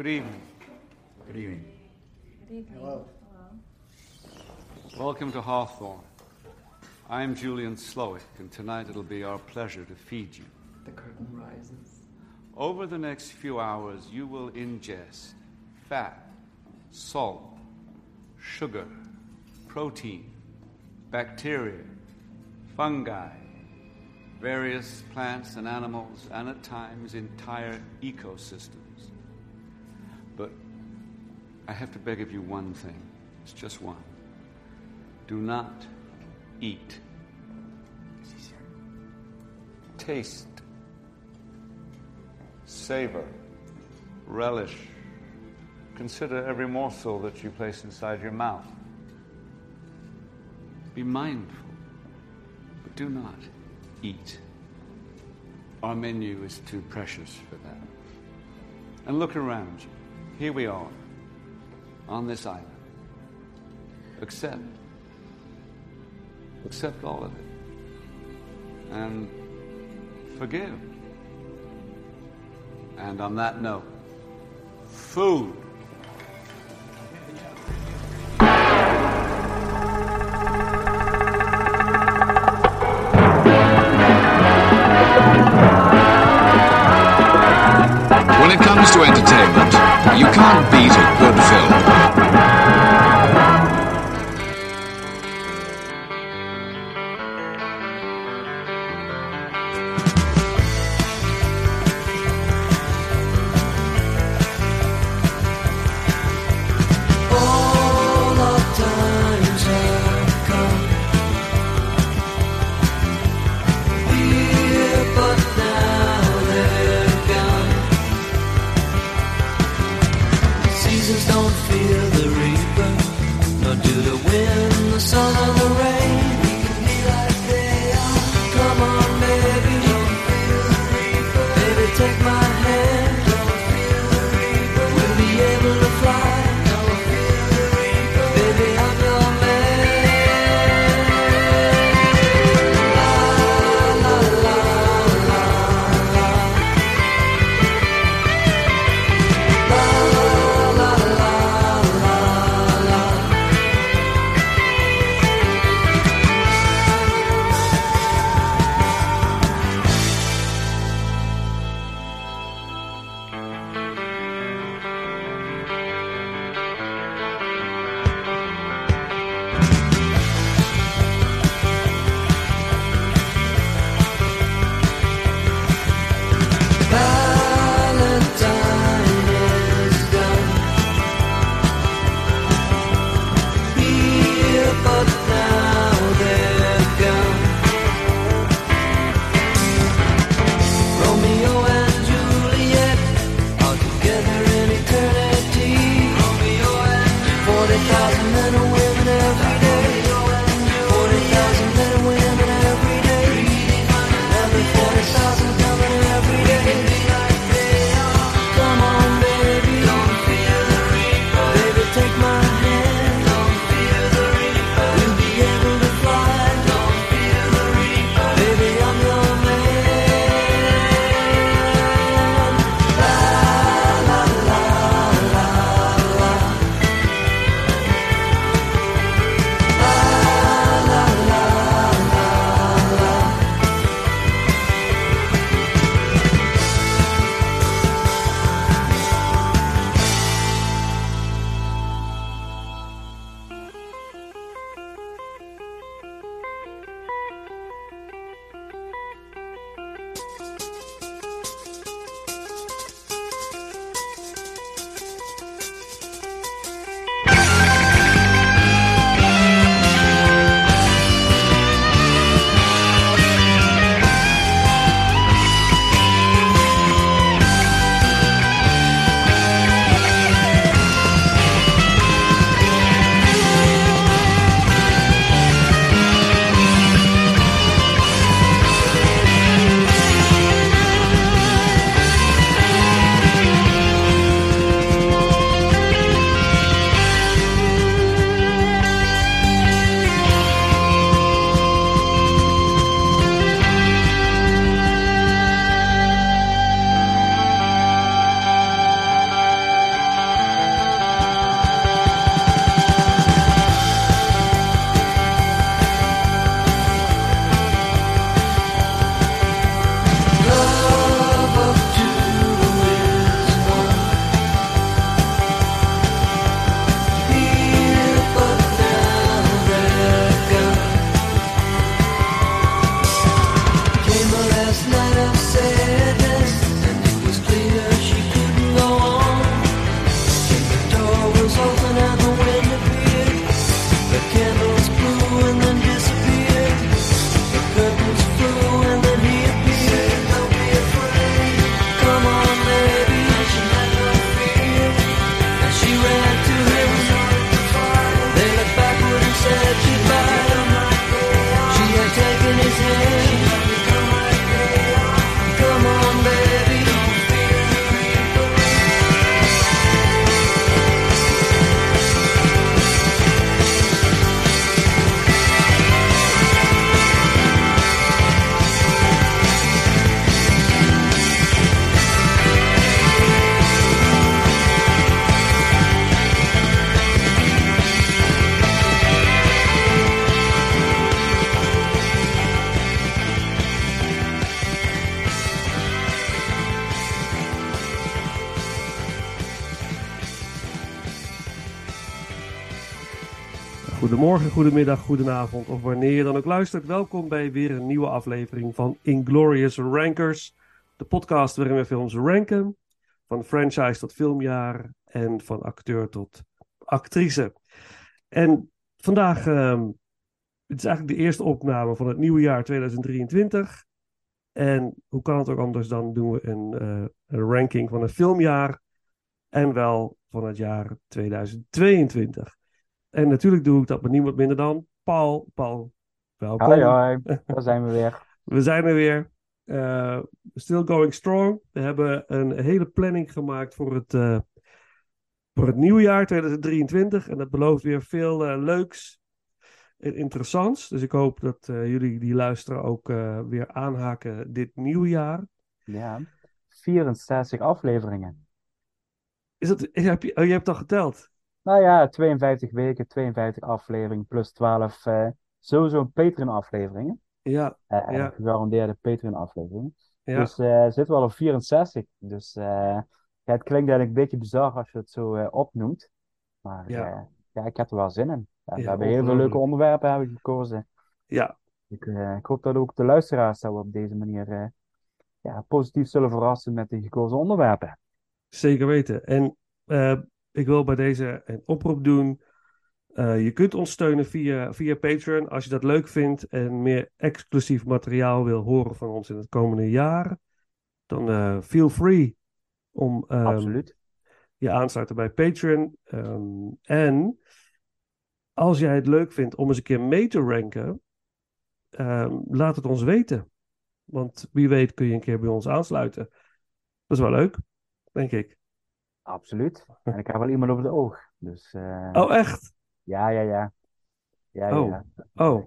Good evening. Good evening. Good evening. Hello. Welcome to Hawthorne. I'm Julian Slowick, and tonight it'll be our pleasure to feed you. The curtain rises. Over the next few hours, you will ingest fat, salt, sugar, protein, bacteria, fungi, various plants and animals, and at times entire ecosystems. But I have to beg of you one thing. It's just one. Do not eat. Taste. Savor. Relish. Consider every morsel that you place inside your mouth. Be mindful, but do not eat. Our menu is too precious for that. And look around you. Here we are, on this island. Accept. Accept all of it. And forgive. And on that note, food. When it comes to entertainment, you can't beat a goedemiddag, goedenavond of wanneer je dan ook luistert. Welkom bij weer een nieuwe aflevering van Inglorious Rankers. De podcast waarin we films ranken. Van franchise tot filmjaar en van acteur tot actrice. En vandaag, ehm, het is eigenlijk de eerste opname van het nieuwe jaar 2023. En hoe kan het ook anders dan doen we een, eh, een ranking van een filmjaar. En wel van het jaar 2022. En natuurlijk doe ik dat met niemand minder dan Paul. Paul, welkom. Hoi, hoi. Daar zijn we weer. We zijn er weer. Eh, still going strong. We hebben een hele planning gemaakt voor het, eh, voor het nieuwe jaar 2023. En dat belooft weer veel eh, leuks en interessants. Dus ik hoop dat jullie die luisteren ook weer aanhaken dit nieuwe jaar. Ja, 64 afleveringen. Is dat, heb je, oh, je hebt al geteld? Nou ja, 52 weken, 52 afleveringen plus 12 uh, sowieso Patreon-afleveringen. Ja, Uh, ja, gegarandeerde Patreon-afleveringen. ja. Dus eh zitten we al op 64. Dus eh, ja, het klinkt eigenlijk een beetje bizar als je het zo eh, opnoemt. Maar Ja. ja. ik heb er wel zin in. We hebben heel veel leuke onderwerpen hebben gekozen. ja. Ik, eh, ik hoop dat ook de luisteraars dat we op deze manier eh, ja, positief zullen verrassen met de gekozen onderwerpen. Zeker weten. En eh, ik wil bij deze een oproep doen. Eh, je kunt ons steunen via, via Patreon als je dat leuk vindt en meer exclusief materiaal wil horen van ons in het komende jaar. Dan eh, feel free om Absoluut. je aansluiten bij Patreon. Ehm, en als jij het leuk vindt om eens een keer mee te ranken, ehm, laat het ons weten. Want wie weet kun je een keer bij ons aansluiten. Dat is wel leuk, denk ik. Absoluut. En ik heb wel iemand over de oog. Dus eh, Oh, echt? ja, ja, ja. Ja, Oh. ja. Oh,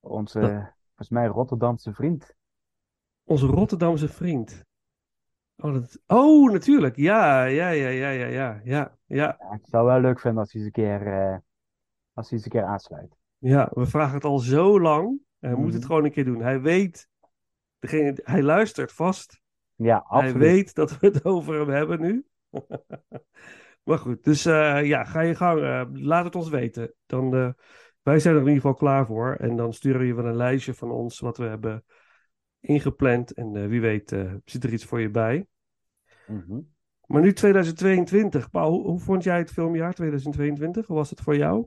Onze, Dat- volgens mij, Rotterdamse vriend. onze Rotterdamse vriend. Oh, dat... oh, natuurlijk. Ja, ja, ja, ja, ja, ja, ja, ik zou wel leuk vinden als hij eens een keer, eh, als hij eens een keer aansluit. Ja, we vragen het al zo lang. Hij moet het Mhm. gewoon een keer doen. Hij weet, degene, hij luistert vast. Ja, Hij absoluut. weet dat we het over hem hebben nu. maar goed, dus eh, ja, ga je gang. eh, laat het ons weten. Dan, eh, wij zijn er in ieder geval klaar voor. En dan sturen je wel een lijstje van ons wat we hebben ingepland. En wie weet zit er iets voor je bij. Mhm. Maar nu 2022. Paul, hoe, hoe vond jij het filmjaar 2022? Hoe was het voor jou?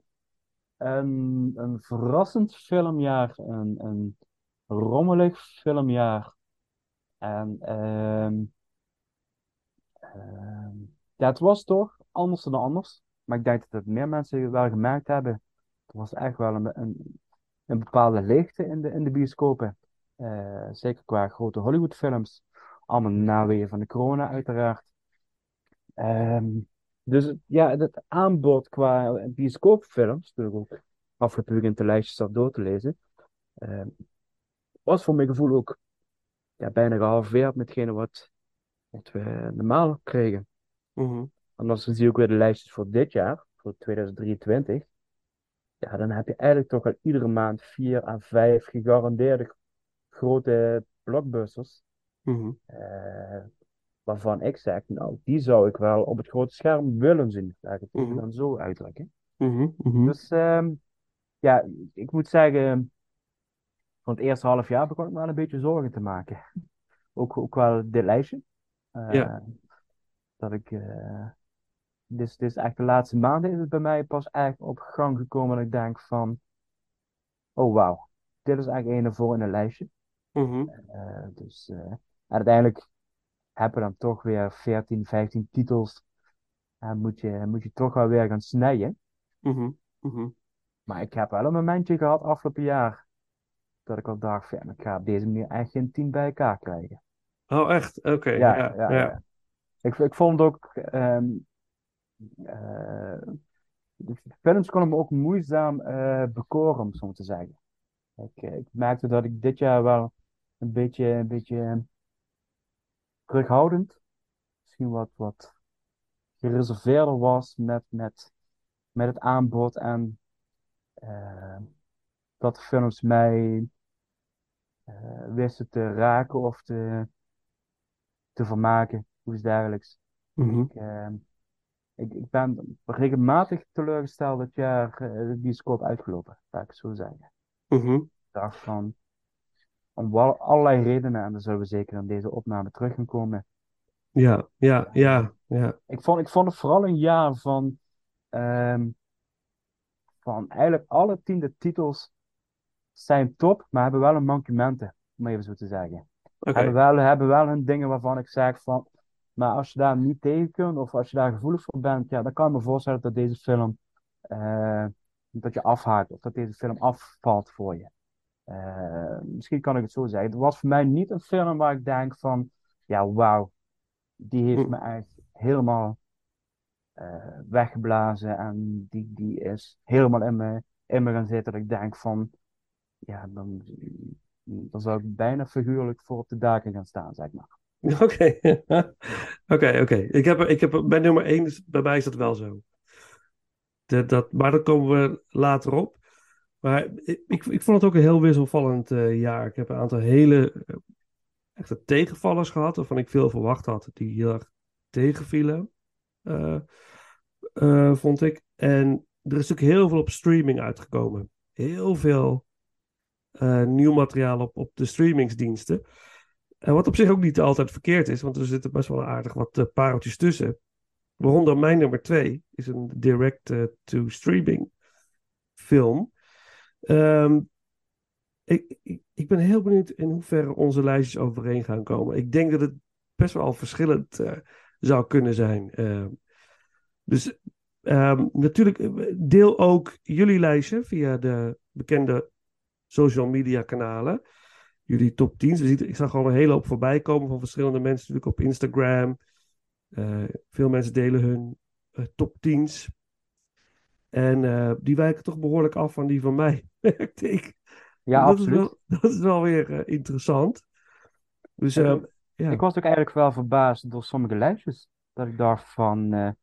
Een, een verrassend filmjaar, een, een rommelig filmjaar. En ehm, ja, het was toch anders dan anders. Maar ik denk dat het meer mensen wel gemerkt hebben. Er was echt wel een, een, een bepaalde leegte in de, in de bioscopen. Eh, zeker qua grote Hollywoodfilms. Allemaal naweeën van de corona uiteraard. Ehm, dus ja, het aanbod qua bioscoopfilms, toen ook afgelopen weekend de lijstjes zat door te lezen, ehm, was voor mijn gevoel ook ja, bijna gehalveerd met wat, wat we normaal kregen. Mhm. En als dan zie ik ook weer de lijstjes voor dit jaar, voor 2023, ja, dan heb je eigenlijk toch al iedere maand vier à vijf gegarandeerde grote blockbusters, Mhm. eh, waarvan ik zeg, nou, die zou ik wel op het grote scherm willen zien. Laat ik het Mhm. dan zo uitdrukken. Mhm. Dus ehm, ja, ik moet zeggen, van het eerste half jaar begon ik me wel een beetje zorgen te maken. Ook, ook wel dit lijstje. Eh, Ja. Dat ik, eh dus, dus echt de laatste maanden is het bij mij pas echt op gang gekomen dat ik denk van, oh wauw, dit is eigenlijk een voor in een lijstje. Mhm. Eh, dus en uiteindelijk hebben we dan toch weer 14, 15 titels. En moet je, moet je toch wel weer gaan snijden. Mhm. Mhm. Maar ik heb wel een momentje gehad afgelopen jaar. Dat ik al dacht, van, ja, ik ga op deze manier echt geen 10 bij elkaar krijgen. Oh, echt? Oké. Ja, Ja, ja, ja. ja. Ik, ik vond ook. ehm eh, de films konden me ook moeizaam eh, bekoren, om zo te zeggen. Ik, eh, ik merkte dat ik dit jaar wel een beetje, een beetje terughoudend, misschien wat, wat gereserveerder was met, met, met het aanbod en eh, dat de films mij wisten te raken of te, te vermaken, hoe is dergelijks. Mhm. Ik, eh, ik, ik ben regelmatig teleurgesteld dit jaar eh, de bioscoop uitgelopen, laat ik zo zeggen. Mhm. Ik dacht van, om wel allerlei redenen, en daar zullen we zeker in deze opname terug gaan komen. Ja, ja, ja, ja. Ik vond, ik vond het vooral een jaar van, ehm, van eigenlijk alle tiende titels zijn top, maar hebben wel een mankementen, om even zo te zeggen. Oké. Hebben wel, hebben wel hun dingen waarvan ik zeg van, maar als je daar niet tegen kunt, of als je daar gevoelig voor bent, ja, dan kan ik me voorstellen dat deze film, eh, dat je afhaakt, of dat deze film afvalt voor je. Eh, misschien kan ik het zo zeggen. Het was voor mij niet een film waar ik denk van, ja, wauw, die heeft Hm. me echt helemaal eh, weggeblazen en die, die is helemaal in me, in me gaan zitten. Dat ik denk van, ja, dan, dan zou ik bijna figuurlijk voor op de daken gaan staan, zeg maar. Oké, oké, oké. Ik heb, ik heb, bij nummer 1, is, bij mij is dat wel zo. De, dat, maar daar komen we later op. Maar ik, ik, vond het ook een heel wisselvallend eh, jaar. Ik heb een aantal hele eh, echte tegenvallers gehad, waarvan ik veel verwacht had, die heel erg tegenvielen, eh, vond ik. En er is natuurlijk heel veel op streaming uitgekomen. Heel veel eh, nieuw materiaal op, op de streamingsdiensten. En wat op zich ook niet altijd verkeerd is, want er zitten best wel aardig wat eh, pareltjes tussen. Waaronder mijn nummer twee is een direct-to-streaming film. Ehm, ik, ik, ben heel benieuwd in hoeverre onze lijstjes overeen gaan komen. Ik denk dat het best wel verschillend eh, zou kunnen zijn. Ehm, dus ehm, natuurlijk, eh, deel ook jullie lijstje via de bekende social media kanalen jullie top 10. We zien, ik zag al een hele hoop voorbij komen van verschillende mensen, natuurlijk op Instagram. Eh, veel mensen delen hun eh, top 10's. En eh, die wijken toch behoorlijk af van die van mij, merkte ik. Ja, dat absoluut. Is wel, dat is wel weer interessant. Dus Ik eh, ook. ja. Ik was ook eigenlijk wel verbaasd door sommige lijstjes. Dat ik dacht van,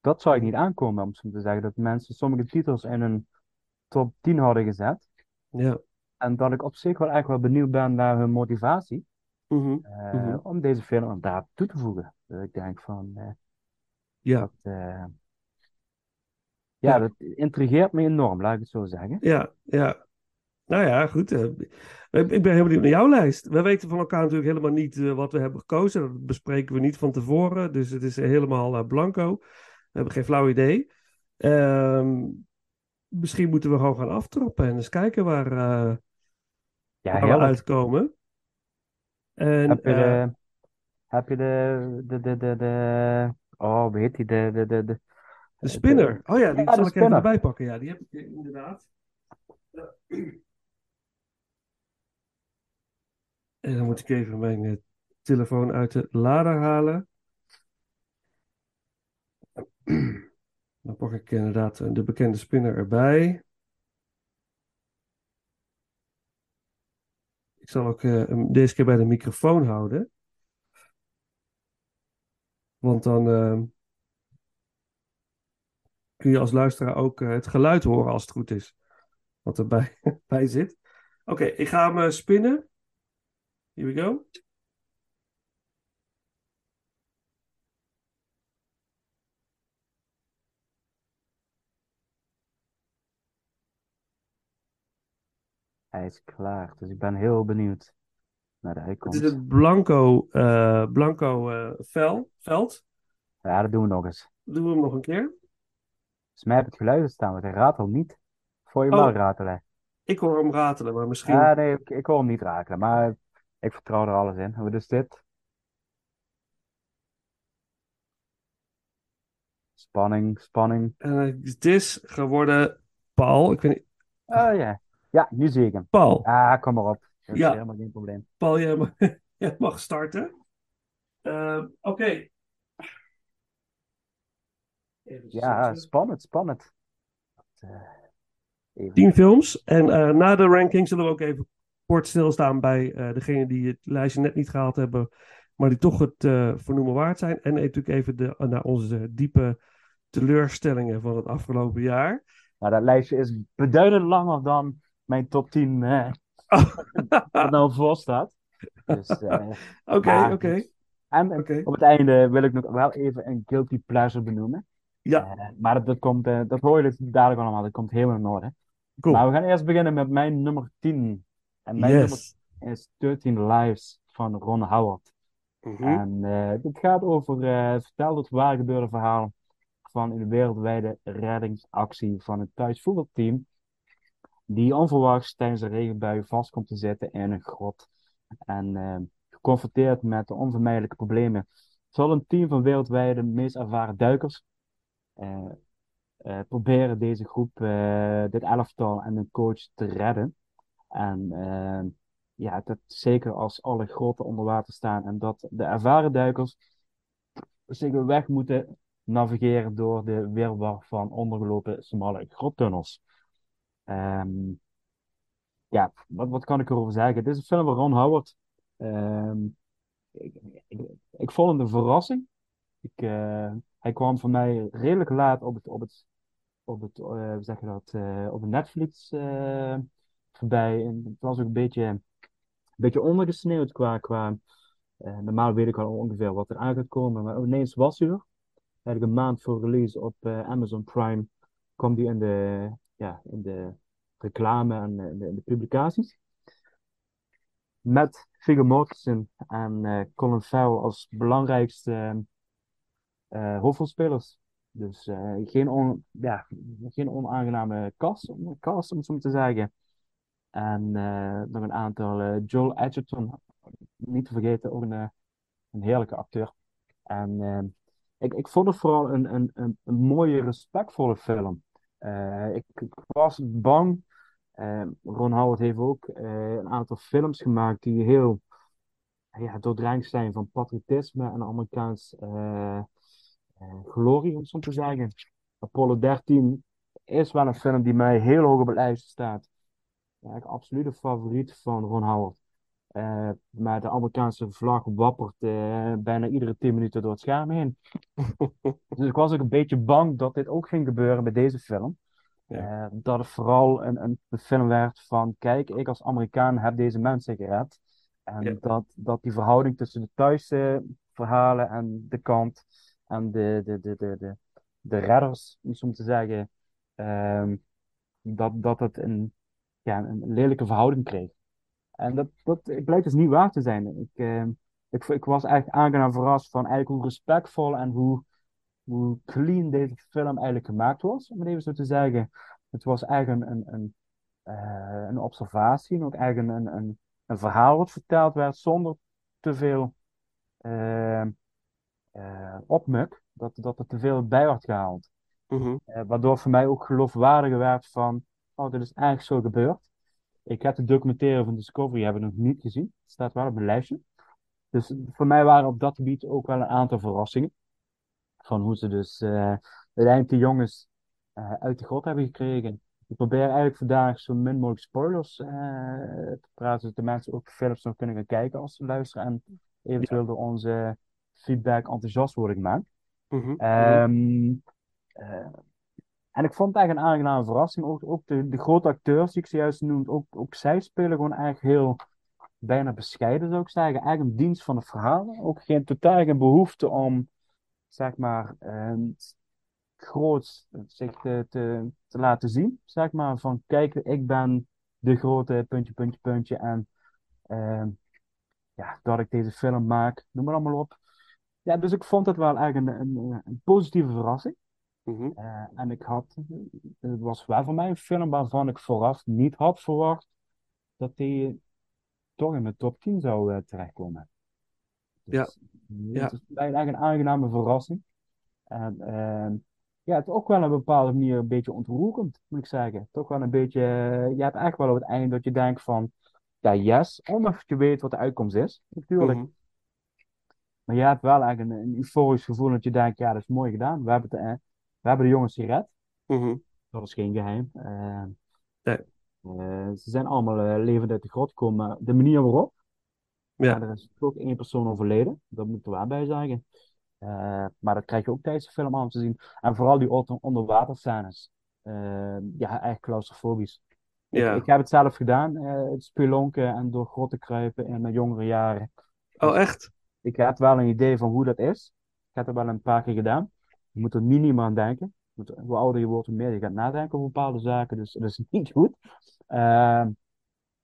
dat zou ik niet aankomen, om zo te zeggen. Dat mensen sommige titels in een top 10 hadden gezet. Ja. En dat ik op zich wel echt wel benieuwd ben naar hun motivatie. Mhm. eh, Mhm. om deze film inderdaad toe te voegen. Dat ik denk van, eh, ja. dat, eh, ja, dat intrigeert me enorm, laat ik het zo zeggen. Ja, ja. Nou ja, goed. ik ben heel benieuwd naar jouw lijst. We weten van elkaar natuurlijk helemaal niet wat we hebben gekozen. Dat bespreken we niet van tevoren. Dus het is helemaal blanco. We hebben geen flauw idee. Ehm, misschien moeten we gewoon gaan aftrappen en eens kijken waar, eh, Ja, waar we heerlijk. uitkomen. En, Heb je eh, de, heb je de, de, de, de, de, oh, heet die, de, de, de, de, de spinner. Oh ja, die Ja, zal ik even erbij pakken. Ja, die heb ik eh, inderdaad. En dan moet ik even mijn eh, telefoon uit de lader halen. Dan pak ik inderdaad eh, de bekende spinner erbij. Ik zal ook eh, deze keer bij de microfoon houden. Want dan eh, kun je als luisteraar ook eh, het geluid horen als het goed is. Wat erbij bij zit. Oké, ik ga hem spinnen. Here we go. Hij is klaar, dus ik ben heel benieuwd naar de Het uitkomst. is het blanco, eh, blanco eh, vel, veld. Ja, dat doen we nog eens. Doen we hem nog een keer. Dus mij heb het geluid staan, maar hij ratelt niet. Voor je Oh. wel ratelen. Ik hoor hem ratelen, maar misschien. Ah, nee, ik, ik hoor hem niet ratelen, maar ik vertrouw er alles in. Is dit? Spanning, spanning. En het is geworden Paul. Ik weet niet. Oh ja. Ja, nu zie ik hem. Paul, Ah, kom maar op. Dat is Ja. helemaal geen probleem. Paul, jij mag, jij mag starten. Ehm, Oké. Ja, spannend, spannend. Eh. Tien films. En eh, na de ranking zullen we ook even kort stilstaan bij eh degenen die het lijstje net niet gehaald hebben, maar die toch het vernoemen waard zijn. En natuurlijk even de, naar onze diepe teleurstellingen van het afgelopen jaar. Nou, dat lijstje is beduidend langer dan mijn top 10 eh, wat nou voor staat. Dus, eh, Oké, oké. goed. En op het einde wil ik nog wel even een guilty pleasure benoemen. Ja, Eh, maar dat, komt, dat hoor je dus dadelijk allemaal, dat komt helemaal in orde. cool. Maar we gaan eerst beginnen met mijn nummer 10. En mijn nummer is 13 Lives van Ron Howard. Mhm. En eh dit gaat over, vertelt het waar gebeurde verhaal van een wereldwijde reddingsactie van het thuisvoetbalteam, die onverwachts tijdens een regenbui vast komt te zitten in een grot. En eh, geconfronteerd met de onvermijdelijke problemen, zal een team van wereldwijde meest ervaren duikers eh, eh, proberen deze groep, eh, dit elftal en hun coach te redden. En eh, ja, dat zeker als alle grotten onder water staan en dat de ervaren duikers zich weg moeten navigeren door de wirwar van ondergelopen smalle grottunnels. Ehm, ja, wat, wat kan ik erover zeggen? Dit is een film van Ron Howard. Ehm, ik, ik, ik vond het een verrassing. Ik, eh, hij kwam voor mij redelijk laat op het, op het, op het hoe zeg dat, eh, op Netflix voorbij. En het was ook een beetje, een beetje ondergesneeuwd qua, qua normaal weet ik al ongeveer wat er aan gaat komen, maar ineens was hij er. Eigenlijk een maand voor release op Amazon Prime kwam die in de, ja, in de reclame en eh, de, publicaties. Met Viggo Mortensen en eh, Colin Farrell als belangrijkste eh, hoofdrolspelers. Dus geen, ja, geen onaangename cast, cast, om het zo te zeggen. En nog een aantal. Joel Edgerton, niet te vergeten, ook een, een heerlijke acteur. En ik, ik vond het vooral een, een, een mooie, respectvolle film. Eh, ik, was bang. eh, Ron Howard heeft ook eh, een aantal films gemaakt die heel ja, doordrenkt zijn van patriotisme en Amerikaans glorie, om het zo te zeggen. Apollo 13 is wel een film die mij heel hoog op het lijstje staat. Ja, ik absoluut een favoriet van Ron Howard. Eh, maar de Amerikaanse vlag wappert eh, bijna iedere 10 minuten door het scherm heen. Dus ik was ook een beetje bang dat dit ook ging gebeuren met deze film. Ja. Eh, dat het vooral een, een, film werd van: kijk, ik als Amerikaan heb deze mensen gered. En Ja. dat, dat die verhouding tussen de thuisse verhalen en de kant en de, de, de, de, de, de redders, om zo te zeggen, ehm, dat, dat het een, ja, een lelijke verhouding kreeg. En dat, dat blijkt dus niet waar te zijn. Ik, ehm, ik, ik was eigenlijk aangenaam verrast van eigenlijk hoe respectvol en hoe, hoe clean deze film eigenlijk gemaakt was, om het even zo te zeggen. Het was eigenlijk een, een, een, eh, een observatie en ook eigenlijk een, een, een verhaal wat verteld werd zonder te veel eh, eh, opmuk, dat, dat er te veel bij werd gehaald. Mhm. Eh, waardoor voor mij ook geloofwaardiger werd van, oh, dit is eigenlijk zo gebeurd. Ik heb de documentaire van Discovery hebben nog niet gezien. Het staat wel op mijn lijstje. Dus voor mij waren op dat gebied ook wel een aantal verrassingen. Van hoe ze dus eh, uiteindelijk de jongens eh, uit de grot hebben gekregen. Ik probeer eigenlijk vandaag zo min mogelijk spoilers eh, te praten, zodat de mensen ook films nog kunnen gaan kijken als ze luisteren en eventueel door onze feedback enthousiast worden gemaakt. Ehm, eh, en ik vond het eigenlijk een aangename verrassing. Ook, ook de, de grote acteurs die ik zojuist noemde, ook, ook zij spelen gewoon eigenlijk heel bijna bescheiden, zou ik zeggen. Eigenlijk een dienst van het verhaal. Ook geen, totaal geen behoefte om, zeg maar, eh, groot zich te, te, te laten zien. Zeg maar, van kijk, ik ben de grote puntje, puntje, puntje. En ehm, ja, dat ik deze film maak, noem maar allemaal op. Ja, dus ik vond het wel eigenlijk een, een, een positieve verrassing. Mhm. Eh, en ik had, het was wel voor mij een film waarvan ik vooraf niet had verwacht dat die toch in mijn top 10 zou eh, terechtkomen. Ja. Dus, Ja. Het is eigenlijk een aangename verrassing. En ehm, ja, het is ook wel op een bepaalde manier een beetje ontroerend, moet ik zeggen. Toch wel een beetje, eh, je hebt echt wel op het einde dat je denkt van, ja, yes, ondanks dat je weet wat de uitkomst is, natuurlijk. Mhm. Maar je hebt wel eigenlijk een, een euforisch gevoel dat je denkt, ja, dat is mooi gedaan. We hebben, het, we hebben de jongens gered. Mhm. Dat is geen geheim. Eh, Nee. eh, ze zijn allemaal eh, levend uit de grot gekomen. De manier waarop, Ja. er is toch één persoon overleden. Dat moet ik er wel bij zeggen. Eh, maar dat krijg je ook tijdens de film aan te zien. En vooral die onder- onderwaterscènes. Eh, ja, echt claustrofobisch. Ik, Ja. ik heb het zelf gedaan. het spelonken en door grotten kruipen in mijn jongere jaren. Oh, echt? Ik heb wel een idee van hoe dat is. Ik heb het wel een paar keer gedaan. Je moet er niet meer aan denken. Hoe ouder je wordt, hoe meer je gaat nadenken over bepaalde zaken. Dus dat is niet goed. Ehm,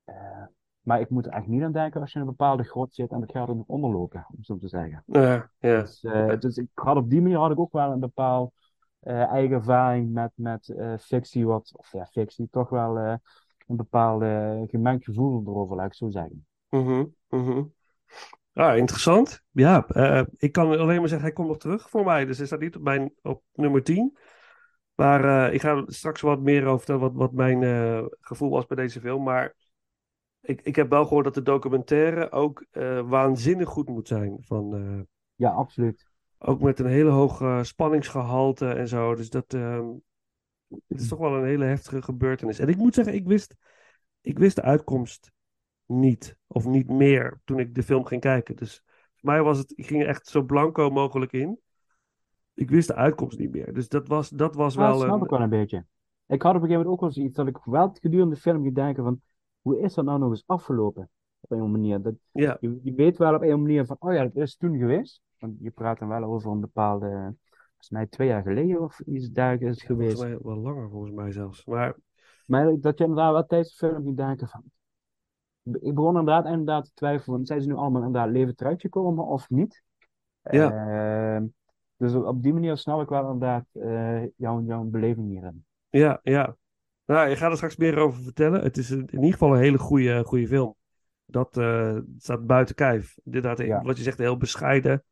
eh, maar ik moet er echt niet aan denken als je in een bepaalde grot zit en het gaat er nog onderlopen, om zo te zeggen. Ja, ja. Dus, eh, dus ik had op die manier had ik ook wel een bepaald eh, eigen ervaring met, met fictie, wat, of ja, fictie, toch wel een bepaalde gemengd gevoel erover, laat ik zo zeggen. Mhm, mhm. Ah, interessant. Ja, eh, ik kan alleen maar zeggen, hij komt nog terug voor mij. Dus hij staat niet op, mijn, op nummer 10. Maar eh, ik ga straks wat meer over vertellen wat, wat mijn eh, gevoel was bij deze film. Maar ik, ik heb wel gehoord dat de documentaire ook waanzinnig goed moet zijn. Van, Ja, absoluut. ook met een hele hoog eh, spanningsgehalte en zo. Dus dat ehm, het is toch wel een hele heftige gebeurtenis. En ik moet zeggen, ik wist, ik wist de uitkomst niet. Of niet meer toen ik de film ging kijken. Dus voor mij was het, ik ging echt zo blanco mogelijk in. Ik wist de uitkomst niet meer. Dus dat was, dat was Ja, dat wel snap een... ik wel een beetje. Ik had op een gegeven moment ook wel zoiets dat ik wel gedurende de film ging denken van, hoe is dat nou nog eens afgelopen? Op een manier. Dat, Ja, je, je weet wel op een manier van, oh ja, dat is toen geweest. Want je praat dan wel over een bepaalde, volgens mij twee jaar geleden of iets dergelijks is het volgens geweest. mij wel langer volgens mij zelfs. Maar Maar dat je inderdaad wel tijdens de film ging denken van, ik begon inderdaad inderdaad te twijfelen, zijn ze nu allemaal inderdaad levend terechtgekomen of niet? Ja. Ehm, dus op, die manier snap ik wel inderdaad eh, jouw, jouw beleving hierin. ja, ja. Nou, ik ga er straks meer over vertellen. Het is in ieder geval een hele goede, goede film. Dat eh, staat buiten kijf. Inderdaad, Ja. wat je zegt, heel bescheiden.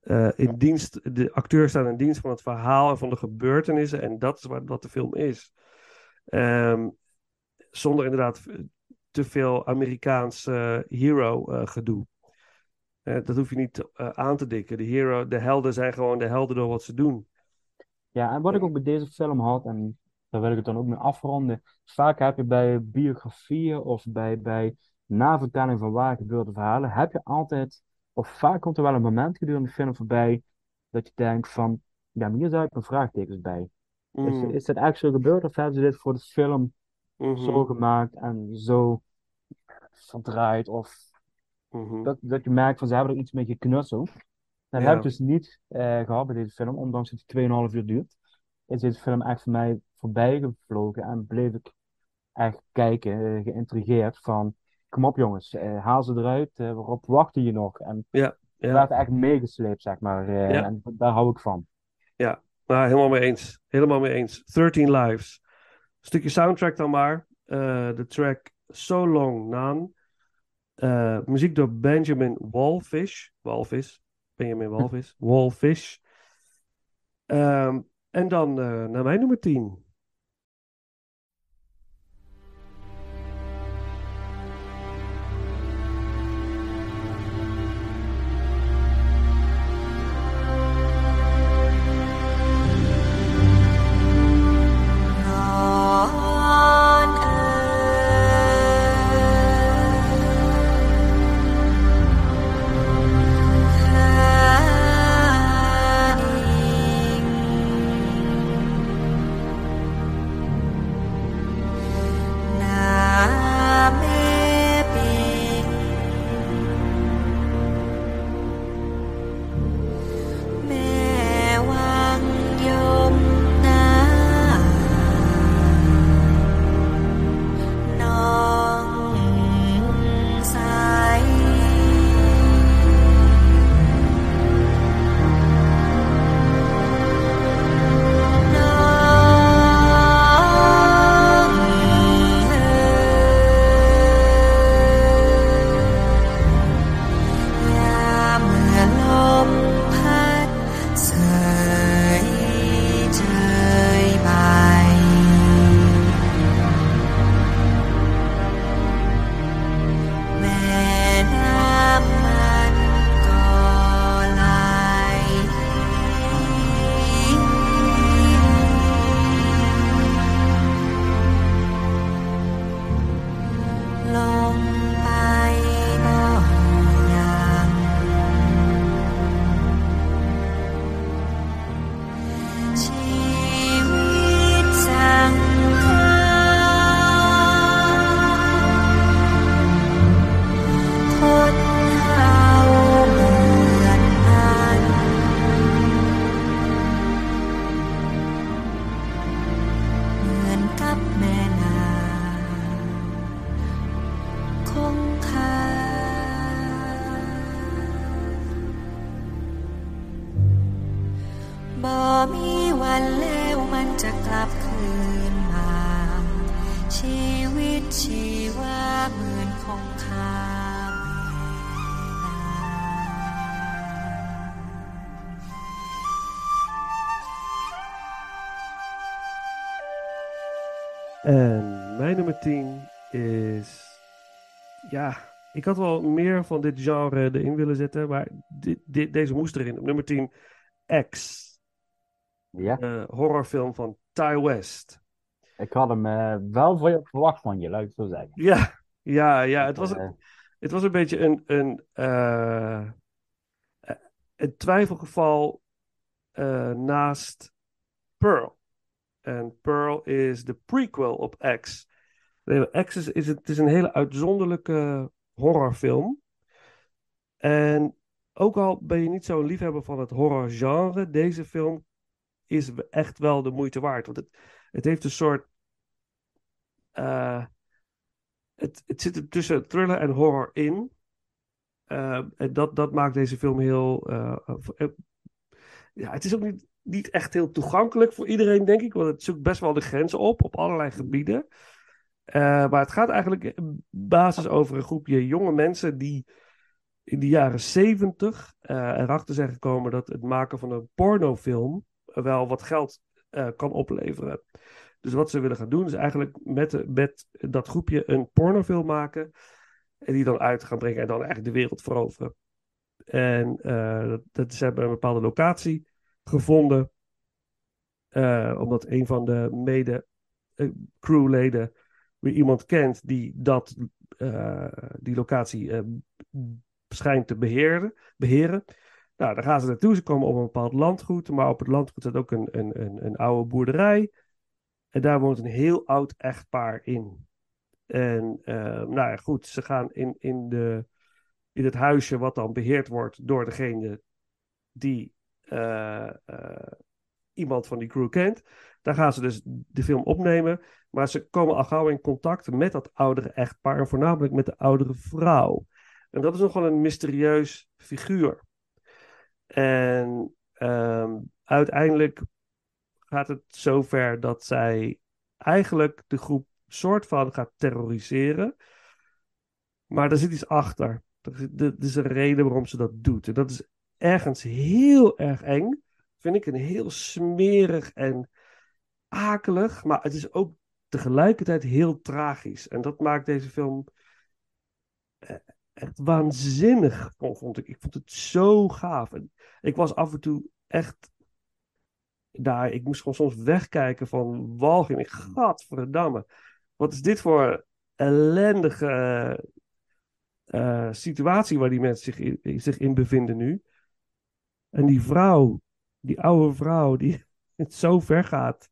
Eh, in dienst, de acteurs staan in dienst van het verhaal en van de gebeurtenissen. En dat is wat, wat de film is. Ehm, zonder inderdaad te veel Amerikaans eh, hero eh, gedoe. Eh, dat hoef je niet aan te dikken. De, hero, de helden zijn gewoon de helden door wat ze doen. Ja, en wat ik ook bij deze film had, en daar wil ik het dan ook mee afronden. Vaak heb je bij biografieën of bij, bij navertelling van waar gebeurde verhalen, heb je altijd, of vaak komt er wel een moment gedurende de film voorbij, dat je denkt van, ja, maar hier zou ik een vraagtekens bij. Is, Mm, is dit echt zo gebeurd of hebben ze dit voor de film zo gemaakt en zo verdraaid? Of mhm. dat, dat je merkt van ze hebben er iets mee geknutseld. Dat Ja. heb ik dus niet eh, gehad bij deze film, ondanks dat het 2,5 uur duurt. Is deze film echt voor mij voorbij gevlogen en bleef ik echt kijken, eh, geïntrigeerd van, kom op jongens, eh, haal ze eruit, waarop wachten je nog? En Ja, ja. werd echt meegesleept, zeg maar, Ja. en daar hou ik van. Nou, helemaal mee eens. Helemaal mee eens. 13 Lives. Stukje soundtrack dan maar. De track So Long Nan. Eh, muziek door Benjamin Wallfish. Walvis. Benjamin Walvis. Wallfish. Ehm, en dan eh, naar mijn nummer 10. long had wel meer van dit genre erin willen zetten, maar dit, dit, deze moest erin. Op nummer 10, X, Ja, eh, horrorfilm van Ty West. ik had hem eh, wel voor je verwacht van je, laat ik zo zeggen. Ja, ja, ja. Het was, Eh, een, het was een beetje een, een, eh, eh, een twijfelgeval eh, naast Pearl. En Pearl is de prequel op X. X is, is, het, het is een hele uitzonderlijke horrorfilm. En ook al ben je niet zo'n liefhebber van het horrorgenre, deze film is echt wel de moeite waard. Want het, het heeft een soort. eh, het, het zit er tussen thriller en horror in. Eh, en dat, dat maakt deze film heel. eh, ja, het is ook niet, niet echt heel toegankelijk voor iedereen, denk ik. Want het zoekt best wel de grenzen op, op allerlei gebieden. Eh, maar het gaat eigenlijk basis over een groepje jonge mensen die in de jaren zeventig erachter zijn gekomen dat het maken van een pornofilm wel wat geld eh, kan opleveren. Dus wat ze willen gaan doen is eigenlijk met, dat groepje een pornofilm maken. En die dan uit gaan brengen en dan eigenlijk de wereld veroveren. En eh, dat, ze hebben een bepaalde locatie gevonden. eh, omdat een van de mede eh, crewleden weer iemand kent die dat, eh, die locatie eh, schijnt te beheren, beheren. Nou, daar gaan ze naartoe. Ze komen op een bepaald landgoed. Maar op het landgoed staat ook een, een, een, een oude boerderij. En daar woont een heel oud echtpaar in. En eh, nou ja, goed, ze gaan in, in, de, in het huisje wat dan beheerd wordt door degene die iemand van die crew kent. Daar gaan ze dus de film opnemen. Maar ze komen al gauw in contact met dat oudere echtpaar. En voornamelijk met de oudere vrouw. En dat is nogal een mysterieus figuur. En ehm, uiteindelijk gaat het zover dat zij eigenlijk de groep soort van gaat terroriseren. Maar er zit iets achter. Er, is een reden waarom ze dat doet. En dat is ergens heel erg eng. Vind ik een heel smerig en akelig. Maar het is ook tegelijkertijd heel tragisch. En dat maakt deze film eh, echt waanzinnig, vond ik. Ik vond het zo gaaf. En ik was af en toe echt daar. Ik moest gewoon soms wegkijken van walging. Ik, gadverdamme. Wat is dit voor ellendige eh, situatie waar die mensen zich in, zich in bevinden nu? En die vrouw, die oude vrouw, die het zo ver gaat.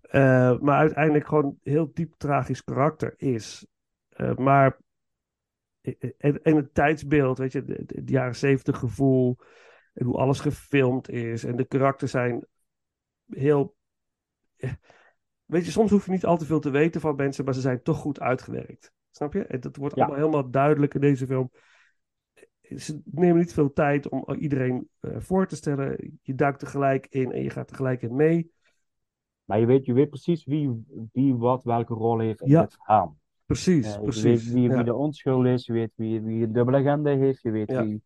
eh, maar uiteindelijk gewoon heel diep tragisch karakter is. Eh, maar en, en het tijdsbeeld, weet je, het jaren zeventig gevoel. En hoe alles gefilmd is. En de karakters zijn heel. eh, Weet je, soms hoef je niet al te veel te weten van mensen, maar ze zijn toch goed uitgewerkt. Snap je? En dat wordt Ja. allemaal helemaal duidelijk in deze film. Ze nemen niet veel tijd om iedereen eh, voor te stellen. Je duikt er gelijk in en je gaat er gelijk in mee. Maar je weet, je weet precies wie, wie wat welke rol heeft in Ja. het verhaal. Precies, Eh, je precies. weet wie, Ja. wie de onschuld is, je weet wie, wie een dubbele agenda heeft, je weet Ja. wie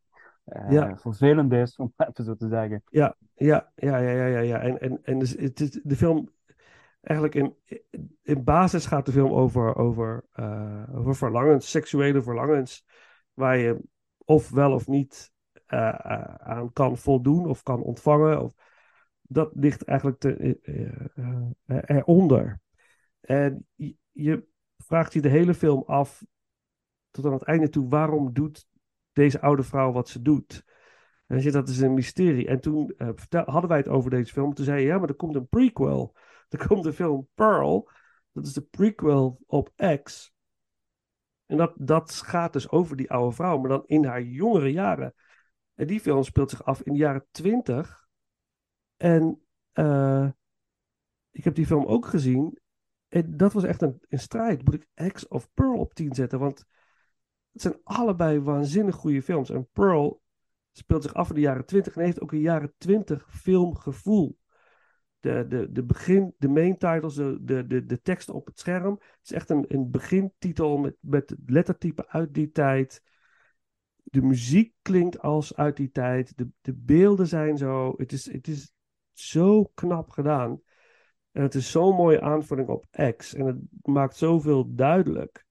Ja. vervelend is, om het even zo te zeggen. Ja, ja, ja, ja, ja, ja. ja. En, en, en dus het is de film. Eigenlijk in, in basis gaat de film over, over, over verlangens, seksuele verlangens. Waar je of wel of niet eh, eh, aan kan voldoen of kan ontvangen. Of, dat ligt eigenlijk te, eh, eronder. En je, je vraagt je de hele film af, tot aan het einde toe, waarom doet deze oude vrouw wat ze doet? En zit dat is een mysterie. En toen hadden wij het over deze film. Toen zei je, ja, maar er komt een prequel. Er komt de film Pearl. Dat is de prequel op X. En dat, dat gaat dus over die oude vrouw, maar dan in haar jongere jaren. En die film speelt zich af in de jaren twintig. En eh, ik heb die film ook gezien. En dat was echt een, een strijd. Moet ik X of Pearl op 10 zetten? Want het zijn allebei waanzinnig goede films. En Pearl speelt zich af in de jaren 20 en heeft ook een jaren 20 filmgevoel. De, de, de begin, de main titles, de, de, de, de tekst op het scherm. Het is echt een, een begintitel met, met lettertype uit die tijd. De muziek klinkt als uit die tijd. De, de beelden zijn zo. Het is, het is zo knap gedaan. En het is zo'n mooie aanvulling op X. En het maakt zoveel duidelijk.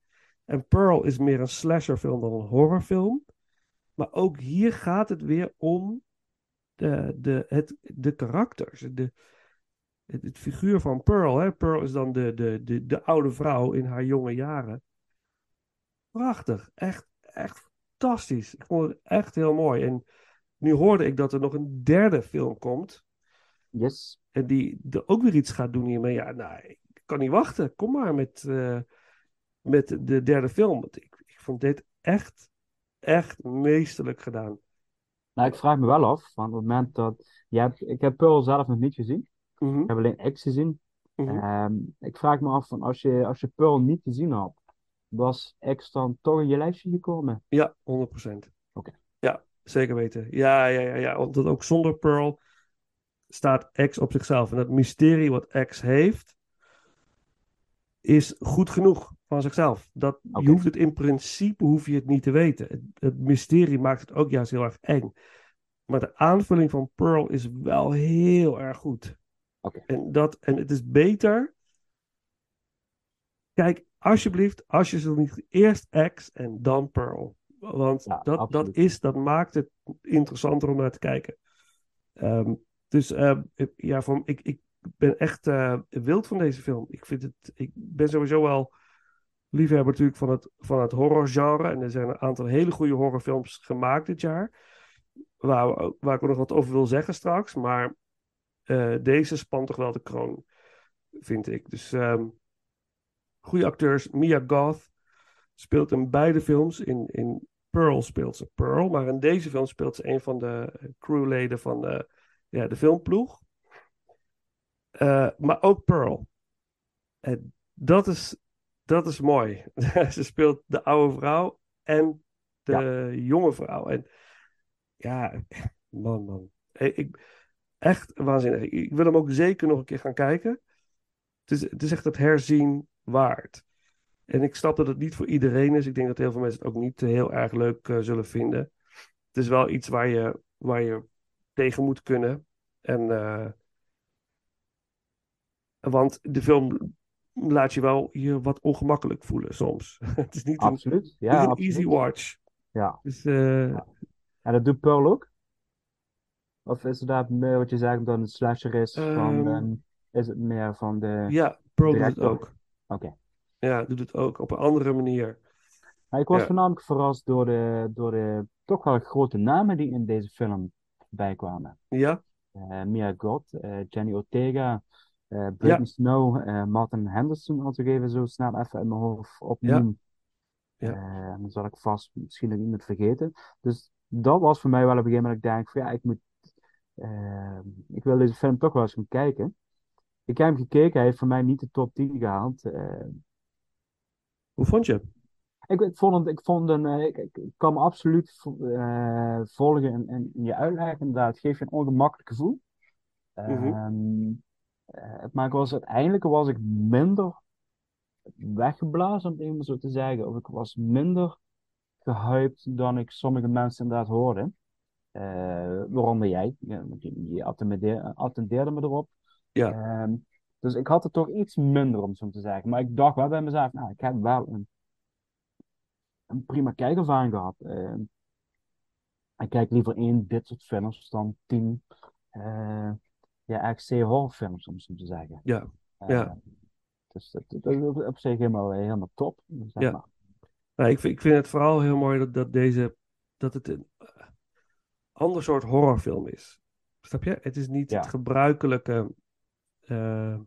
En Pearl is meer een slasherfilm dan een horrorfilm. Maar ook hier gaat het weer om de, de, het, de karakters. De, het, het figuur van Pearl. Hè? Pearl is dan de, de, de, de oude vrouw in haar jonge jaren. Prachtig. Echt, echt fantastisch. Ik vond het echt heel mooi. En nu hoorde ik dat er nog een derde film komt. Yes. En die er ook weer iets gaat doen hiermee. Ja, nou, ik kan niet wachten. Kom maar met, eh, met de derde film. Want ik, ik vond dit echt, echt meesterlijk gedaan. Nou, ik vraag me wel af, want op het moment dat... Je hebt, ik heb Pearl zelf nog niet gezien. Mhm, Ik heb alleen X gezien. mhm. Ehm, ik vraag me af, van als je, als je Pearl niet gezien had, was X dan toch in je lijstje gekomen? Ja, 100%. Oké. Ja, zeker weten. Ja, ja, ja, ja. Want ook zonder Pearl staat X op zichzelf. En dat mysterie wat X heeft, is goed genoeg van zichzelf. Dat. Je hoeft het in principe hoef je het niet te weten. Het, het mysterie maakt het ook juist heel erg eng. Maar de aanvulling van Pearl is wel heel erg goed. En, dat, en het is beter. Kijk, alsjeblieft, als je ze niet eerst X en dan Pearl. Want Ja, dat, dat, is, dat maakt het interessanter om naar te kijken. Ehm, dus ehm, ik- ja, van, ik, ik ben echt eh, wild van deze film. Ik, vind het, ik ben sowieso wel liefhebber natuurlijk van het, van het horrorgenre. En er zijn een aantal hele goede horrorfilms gemaakt dit jaar. Waar, waar ik nog wat over wil zeggen straks. Maar eh, deze spant toch wel de kroon, vind ik. Dus ehm goede acteurs. Mia Goth speelt in beide films. In, in Pearl speelt ze Pearl. Maar in deze film speelt ze een van de crewleden van de, ja, de filmploeg. Eh, maar ook Pearl. En dat is, dat is mooi. ze speelt de oude vrouw en de jonge vrouw. En ja, man, man. Ik- echt waanzinnig. Ik, wil hem ook zeker nog een keer gaan kijken. Het is, het is echt het herzien waard. En ik snap dat het niet voor iedereen is. Ik denk dat heel veel mensen het ook niet heel erg leuk eh, zullen vinden. Het is wel iets waar je, waar je tegen moet kunnen. En, eh, want de film laat je wel je wat ongemakkelijk voelen soms. het is niet een, Absoluut. niet Ja, een absoluut. easy watch. Ja. Dus eh, En dat doet Pearl ook? Of is het daar meer wat je zegt dat het een slasher is van, Ehm, ehm, is het meer van de... ja, Pearl doet het ook. Oké. Ja, doet het ook op een andere manier. Maar ik was Ja. voornamelijk verrast door de, door de toch wel grote namen die in deze film bijkwamen. Ja, Eh, Mia Goth, eh, Jenny Ortega, eh Brittany Snow, Martin Henderson, als ik even zo snel even in mijn hoofd opnoem. Ja. Eh, dan zal ik vast misschien nog iemand vergeten. Dus dat was voor mij wel op een gegeven moment dat ik denk van ja, ik moet, eh, ik wil deze film toch wel eens gaan kijken. Ik heb hem gekeken, hij heeft voor mij niet de top 10 gehaald. Eh, hoe vond je? ik, ik vond het, ik vond een, eh, ik, ik, kan me absoluut eh, volgen in, in, in je uitleg. Inderdaad, het geeft je een ongemakkelijk gevoel. Mhm. Ehm, eh, maar ik was, uiteindelijk was ik minder weggeblazen, om het even zo te zeggen. Of ik was minder gehyped dan ik sommige mensen inderdaad hoorde. Eh, waaronder jij. Je, attendeerde, attendeerde me erop. Ja. Ehm, dus ik had er toch iets minder, om het zo te zeggen. Maar ik dacht wel bij mezelf, nou, ik heb wel een, een prima kijkervaring gehad. Ehm, ik kijk liever één dit soort films dan tien eh ja, XC horrorfilms, om het zo te zeggen. Ja, ja. Dus dat, dat is op zich helemaal, helemaal top. Zeg Ja. maar. Nou, ik, vind, ik vind het vooral heel mooi dat, dat deze dat het een ander soort horrorfilm is. Snap je? Het is niet Ja. het gebruikelijke. eh,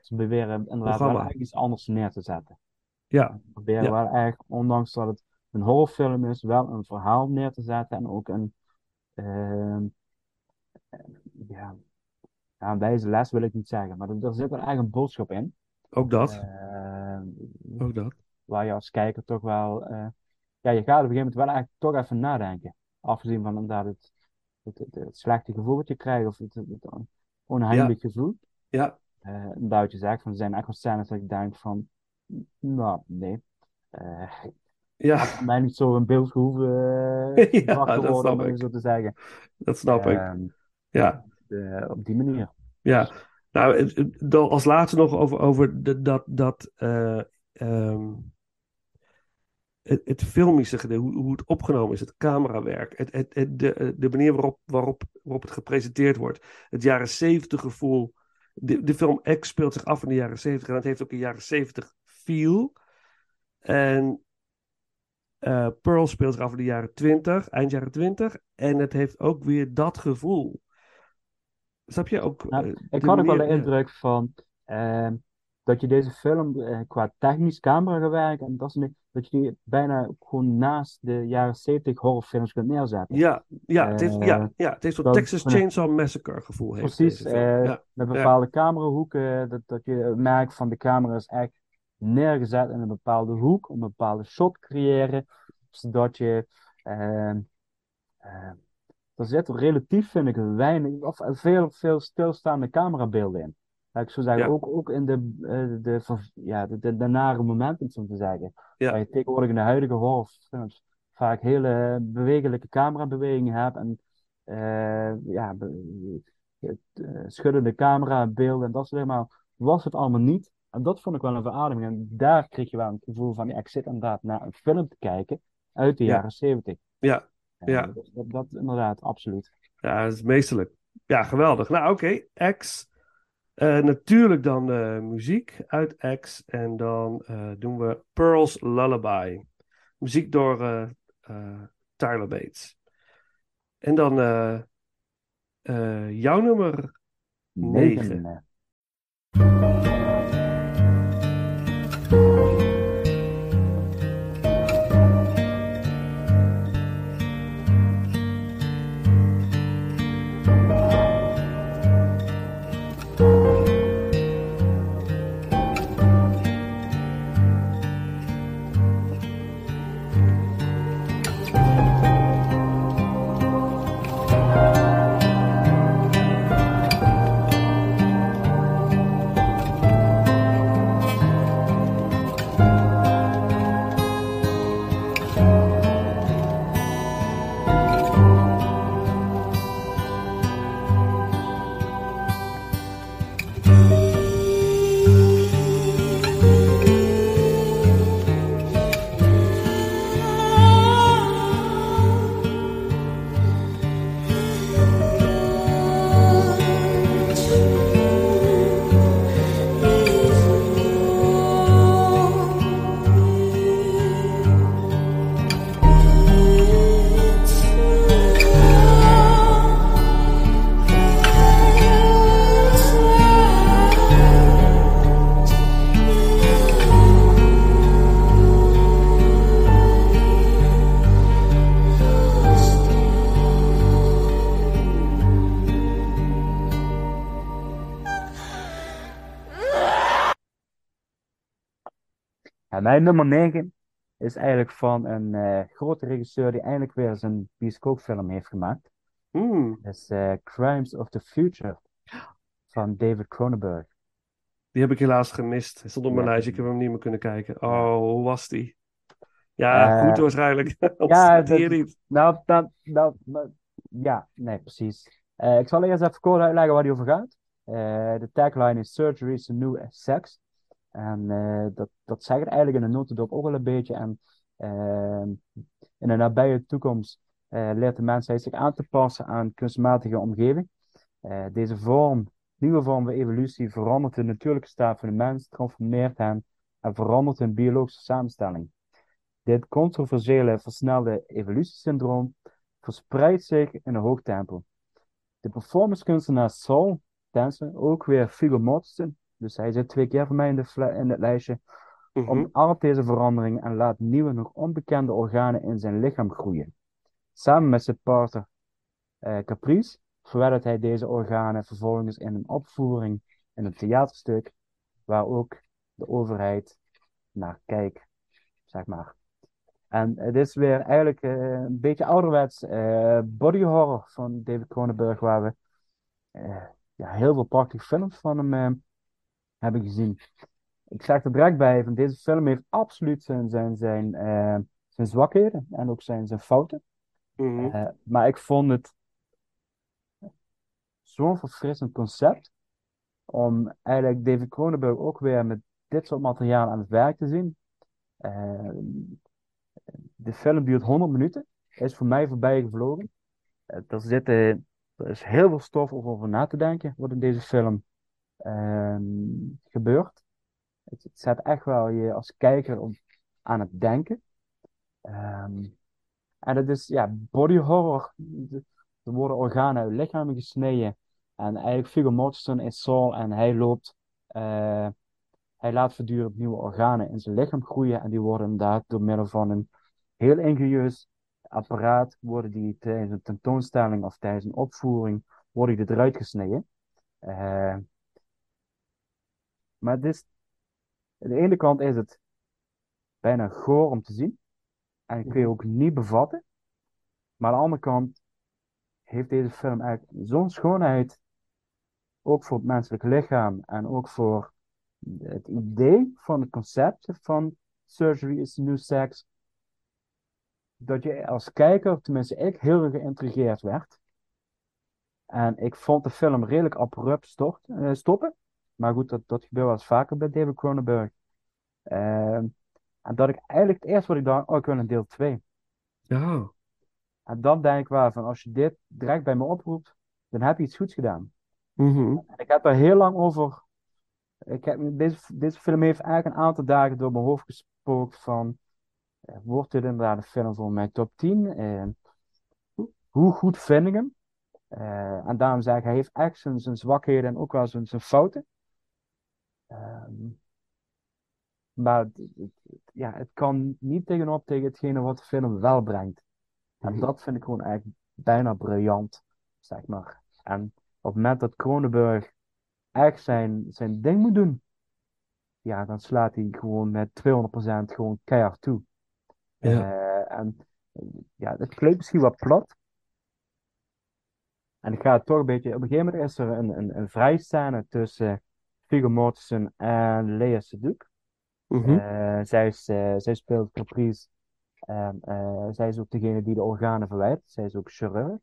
Ze beweren inderdaad wel Programma. eigenlijk iets anders neer te zetten. ja, Ze proberen Ja. wel echt, ondanks dat het een horrorfilm is, wel een verhaal neer te zetten en ook een, ehm, eh, ja, ja, een wijze les wil ik niet zeggen, maar er, er zit er eigenlijk een boodschap in. ook dat. Ehm, ook dat. waar je als kijker toch wel, eh, ja, je gaat op een gegeven moment wel eigenlijk toch even nadenken. Afgezien van inderdaad het, het, het, het slechte gevoel wat je krijgt, of het, het, onheimelijk gevoel. Ja, Eh dat je zegt, van, er zijn echt wel scènes dat ik denk van, nou, nee. Eh ja, had mij niet zo een beeld gehoeven eh, Ja, dat worden, om ik. zo te zeggen. dat snap ik. Ehm, Ja. eh, op die manier. Ja, nou, als laatste nog over, over de, dat, dat eh, ehm, het, het filmische gedeelte, hoe, hoe het opgenomen is, het camerawerk, het, het, het, de, de manier waarop, waarop, waarop het gepresenteerd wordt, het jaren zeventig gevoel. De, de film X speelt zich af in de jaren zeventig en het heeft ook een jaren zeventig feel. En eh, Pearl speelt zich af in de jaren twintig, eind jaren twintig, en het heeft ook weer dat gevoel. Snap je ook? Nou, eh, Ik had ook wel de indruk van ehm, dat je deze film eh, qua technisch camerawerk en dat soort dingen, dat je die bijna gewoon naast de jaren 70 horrorfilms kunt neerzetten. Ja, ja, het heeft, ja, Eh, ja, het heeft zo'n Texas. Chainsaw Massacre gevoel. Heeft Precies, eh, ja, met bepaalde camerahoeken, dat, dat je merkt van de camera is echt neergezet in een bepaalde hoek, om een bepaalde shot te creëren, zodat je, eh, er zitten relatief, vind ik, weinig, of veel, veel stilstaande camerabeelden in. Ik zo zeggen, Ja. ook, ook in de, eh, de, ver- ja, de, de, de nare momenten, om te zeggen. Ja. Waar je tegenwoordig in de huidige horrorfilms vaak hele bewegelijke camerabewegingen hebt en eh, ja, het, eh, schuddende camerabeelden en dat soort dingen, maar was het allemaal niet. En dat vond ik wel een verademing. En daar kreeg je wel een gevoel van, ja, ik zit inderdaad naar een film te kijken uit de Ja. jaren zeventig. ja, Ja. dat, dat, inderdaad, absoluut. ja, dat is meesterlijk. Ja, geweldig. Nou, oké, X. Eh, natuurlijk dan eh, muziek uit X. En dan eh, doen we Pearl's Lullaby. Muziek door Tyler Bates. En dan jouw nummer 9. 9. Mijn nummer 9 is eigenlijk van een eh, grote regisseur die eindelijk weer zijn bioscoopfilm heeft gemaakt. Hmm. Dat is eh, Crimes of the Future van David Cronenberg. Die heb ik helaas gemist. Hij stond op mijn lijstje, ik heb hem niet meer kunnen kijken. Oh, hoe was die? Ja, eh, goed waarschijnlijk. ja, dat, niet. Nou, dat, nou, ja, nee, precies. ik zal eerst even kort uitleggen waar die over gaat. De tagline is Surgery is a New Sex. En eh, dat, dat zegt eigenlijk in de notendop ook wel een beetje. En ehm, in de nabije toekomst eh, leert de mensheid zich aan te passen aan kunstmatige omgeving. Eh, deze vorm, nieuwe vorm van evolutie verandert de natuurlijke staat van de mens, transformeert hem en verandert hun biologische samenstelling. Dit controversiële versnelde evolutiesyndroom verspreidt zich in een hoog tempo. De performancekunstenaar Saul Tensen, ook weer Viggo Mortensen, dus hij zit twee keer voor mij in, de in het lijstje, Mhm. omarmt deze verandering en laat nieuwe, nog onbekende organen in zijn lichaam groeien. Samen met zijn partner eh, Caprice verwerkt hij deze organen vervolgens in een opvoering in een theaterstuk, waar ook de overheid naar kijkt, zeg maar. En het is weer eigenlijk eh, een beetje ouderwets eh, body horror van David Cronenberg, waar we eh, ja, heel veel prachtige films van hem heb ik gezien. Ik zeg er direct bij, van deze film heeft absoluut zijn, zijn, zijn, eh, zijn zwakheden en ook zijn, zijn fouten. Mhm. Eh, maar ik vond het zo'n verfrissend concept om eigenlijk David Cronenberg ook weer met dit soort materiaal aan het werk te zien. Eh, de film duurt 100 minuten, is voor mij voorbij gevlogen. Er, zitten, er is heel veel stof om over na te denken wat in deze film ehm, gebeurt. Het, het zet echt wel je als kijker om, aan het denken. Ehm, en het is ja, body horror. Er worden organen uit lichamen gesneden. En eigenlijk Viggo Mortensen is Saul en hij loopt. eh, hij laat voortdurend nieuwe organen in zijn lichaam groeien. En die worden inderdaad door middel van een heel ingenieus apparaat. worden die tijdens een tentoonstelling of tijdens een opvoering. worden eruit gesneden. Eh, maar het is, aan de ene kant is het bijna goor om te zien. En kun je ook niet bevatten. Maar aan de andere kant heeft deze film eigenlijk zo'n schoonheid. Ook voor het menselijk lichaam en ook voor het idee van het concept van surgery is new sex. Dat je als kijker, tenminste ik, heel erg geïntrigeerd werd. En ik vond de film redelijk abrupt stort, eh, stoppen. Maar goed, dat, dat gebeurt wel eens vaker bij David Cronenberg. Ehm, en dat ik eigenlijk het eerste wat ik dacht, oh ik wil een deel 2. Ja. En dan denk ik wel van, als je dit direct bij me oproept, dan heb je iets goeds gedaan. Mhm. En ik heb daar heel lang over. Ik heb, deze, deze film heeft eigenlijk een aantal dagen door mijn hoofd gespookt van, eh, wordt dit inderdaad een film voor mijn top 10? En hoe goed vind ik hem? Eh, en daarom zeg ik, hij heeft echt zijn, zijn zwakheden en ook wel zijn, zijn fouten. Ehm, maar het, ja, het kan niet tegenop tegen hetgene wat de film wel brengt. En dat vind ik gewoon eigenlijk bijna briljant, zeg maar. En op het moment dat Cronenberg echt zijn, zijn ding moet doen, ja, dan slaat hij gewoon met 200% gewoon keihard toe. Ja. Eh, en ja, het klinkt misschien wat plat. En ik ga het toch een beetje. Op een gegeven moment is er een, een, een vrijscène tussen Viggo Mortensen en Lea Seydoux. Mhm. Eh, zij, is, eh, zij speelt Caprice. Eh, zij is ook degene die de organen verwijdert. Zij is ook chirurg.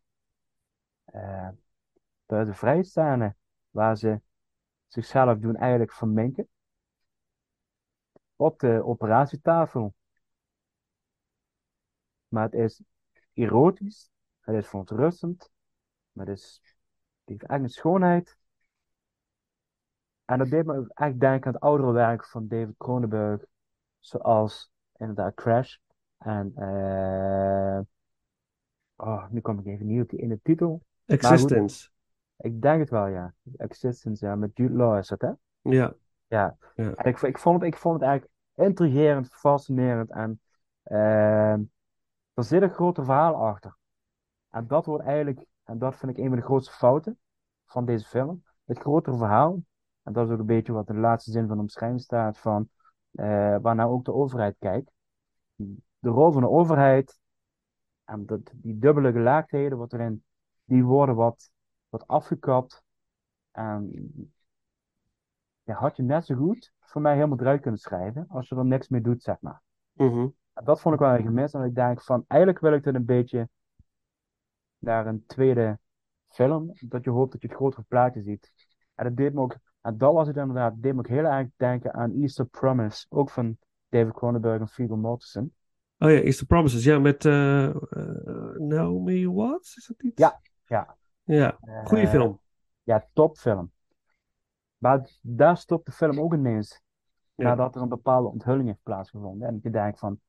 Is een vrijscène waar ze zichzelf doen eigenlijk verminken. Op de operatietafel. Maar het is erotisch. Het is verontrustend. Maar het, is, het heeft echt een schoonheid. En dat deed me echt denken aan het oudere werk van David Cronenberg. Zoals inderdaad Crash. En eh oh, nu kom ik even niet op die ene titel. Existence. Ik denk het wel, ja. Existence, ja. Met Jude Law is dat, hè? Ja. Ja. Ja. En ik, ik, vond het, ik vond het eigenlijk intrigerend, fascinerend. En ehm, er zit een groter verhaal achter. En dat wordt eigenlijk, en dat vind ik een van de grootste fouten van deze film. Het grotere verhaal. En dat is ook een beetje wat in de laatste zin van omschrijving staat van eh waar nou ook de overheid kijkt. De rol van de overheid en dat, die dubbele gelaagdheden wat erin, die worden wat, wat afgekapt. En ja, had je net zo goed voor mij helemaal eruit kunnen schrijven als je er niks mee doet, zeg maar. Mhm. En dat vond ik wel een gemis. En ik denk van, eigenlijk wil ik dit een beetje naar een tweede film, dat je hoopt dat je het grotere plaatje ziet. En dat deed me ook, en dat was het inderdaad, deed me ook heel erg denken aan Easter Promise, ook van David Cronenberg en Viggo Mortensen. Oh ja, Easter Promises. Ja, met eh, Naomi Watts, is dat iets? Ja, ja. Ja, goede Eh, film. Ja, topfilm. Maar daar stopt de film ook ineens. Ja. Nadat er een bepaalde onthulling heeft plaatsgevonden. En je denkt van,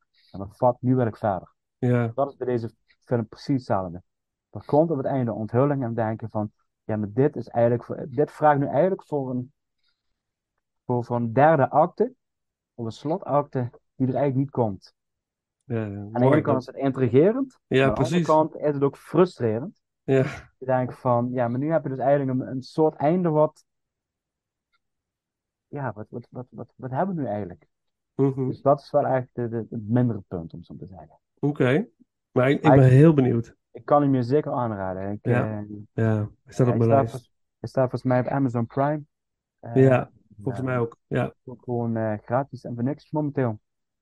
fuck, nu wil ik verder. Ja. Dat is bij deze film precies hetzelfde. Er komt op het einde onthulling en denken van, ja, maar dit is eigenlijk, voor, dit vraagt nu eigenlijk voor een, voor, voor een derde acte, of een slotakte, die er eigenlijk niet komt. Ja, Aan de ene kant is het intrigerend, Ja, aan de andere kant is het ook frustrerend. Ja. Je denkt van, ja, maar nu heb je dus eigenlijk een, een soort einde wat, ja, wat, wat, wat, wat, wat hebben we nu eigenlijk? Mhm. Dus dat is wel eigenlijk de, de, het mindere punt, om zo te zeggen. Oké. Maar ik, ben heel benieuwd. Ik kan hem je zeker aanraden. Ik, Ja. eh, Ja, hij staat op mijn lijst. Hij staat volgens mij op Amazon Prime. Eh, Ja, Volgens mij ook. Ja, ook gewoon eh, gratis en voor niks momenteel.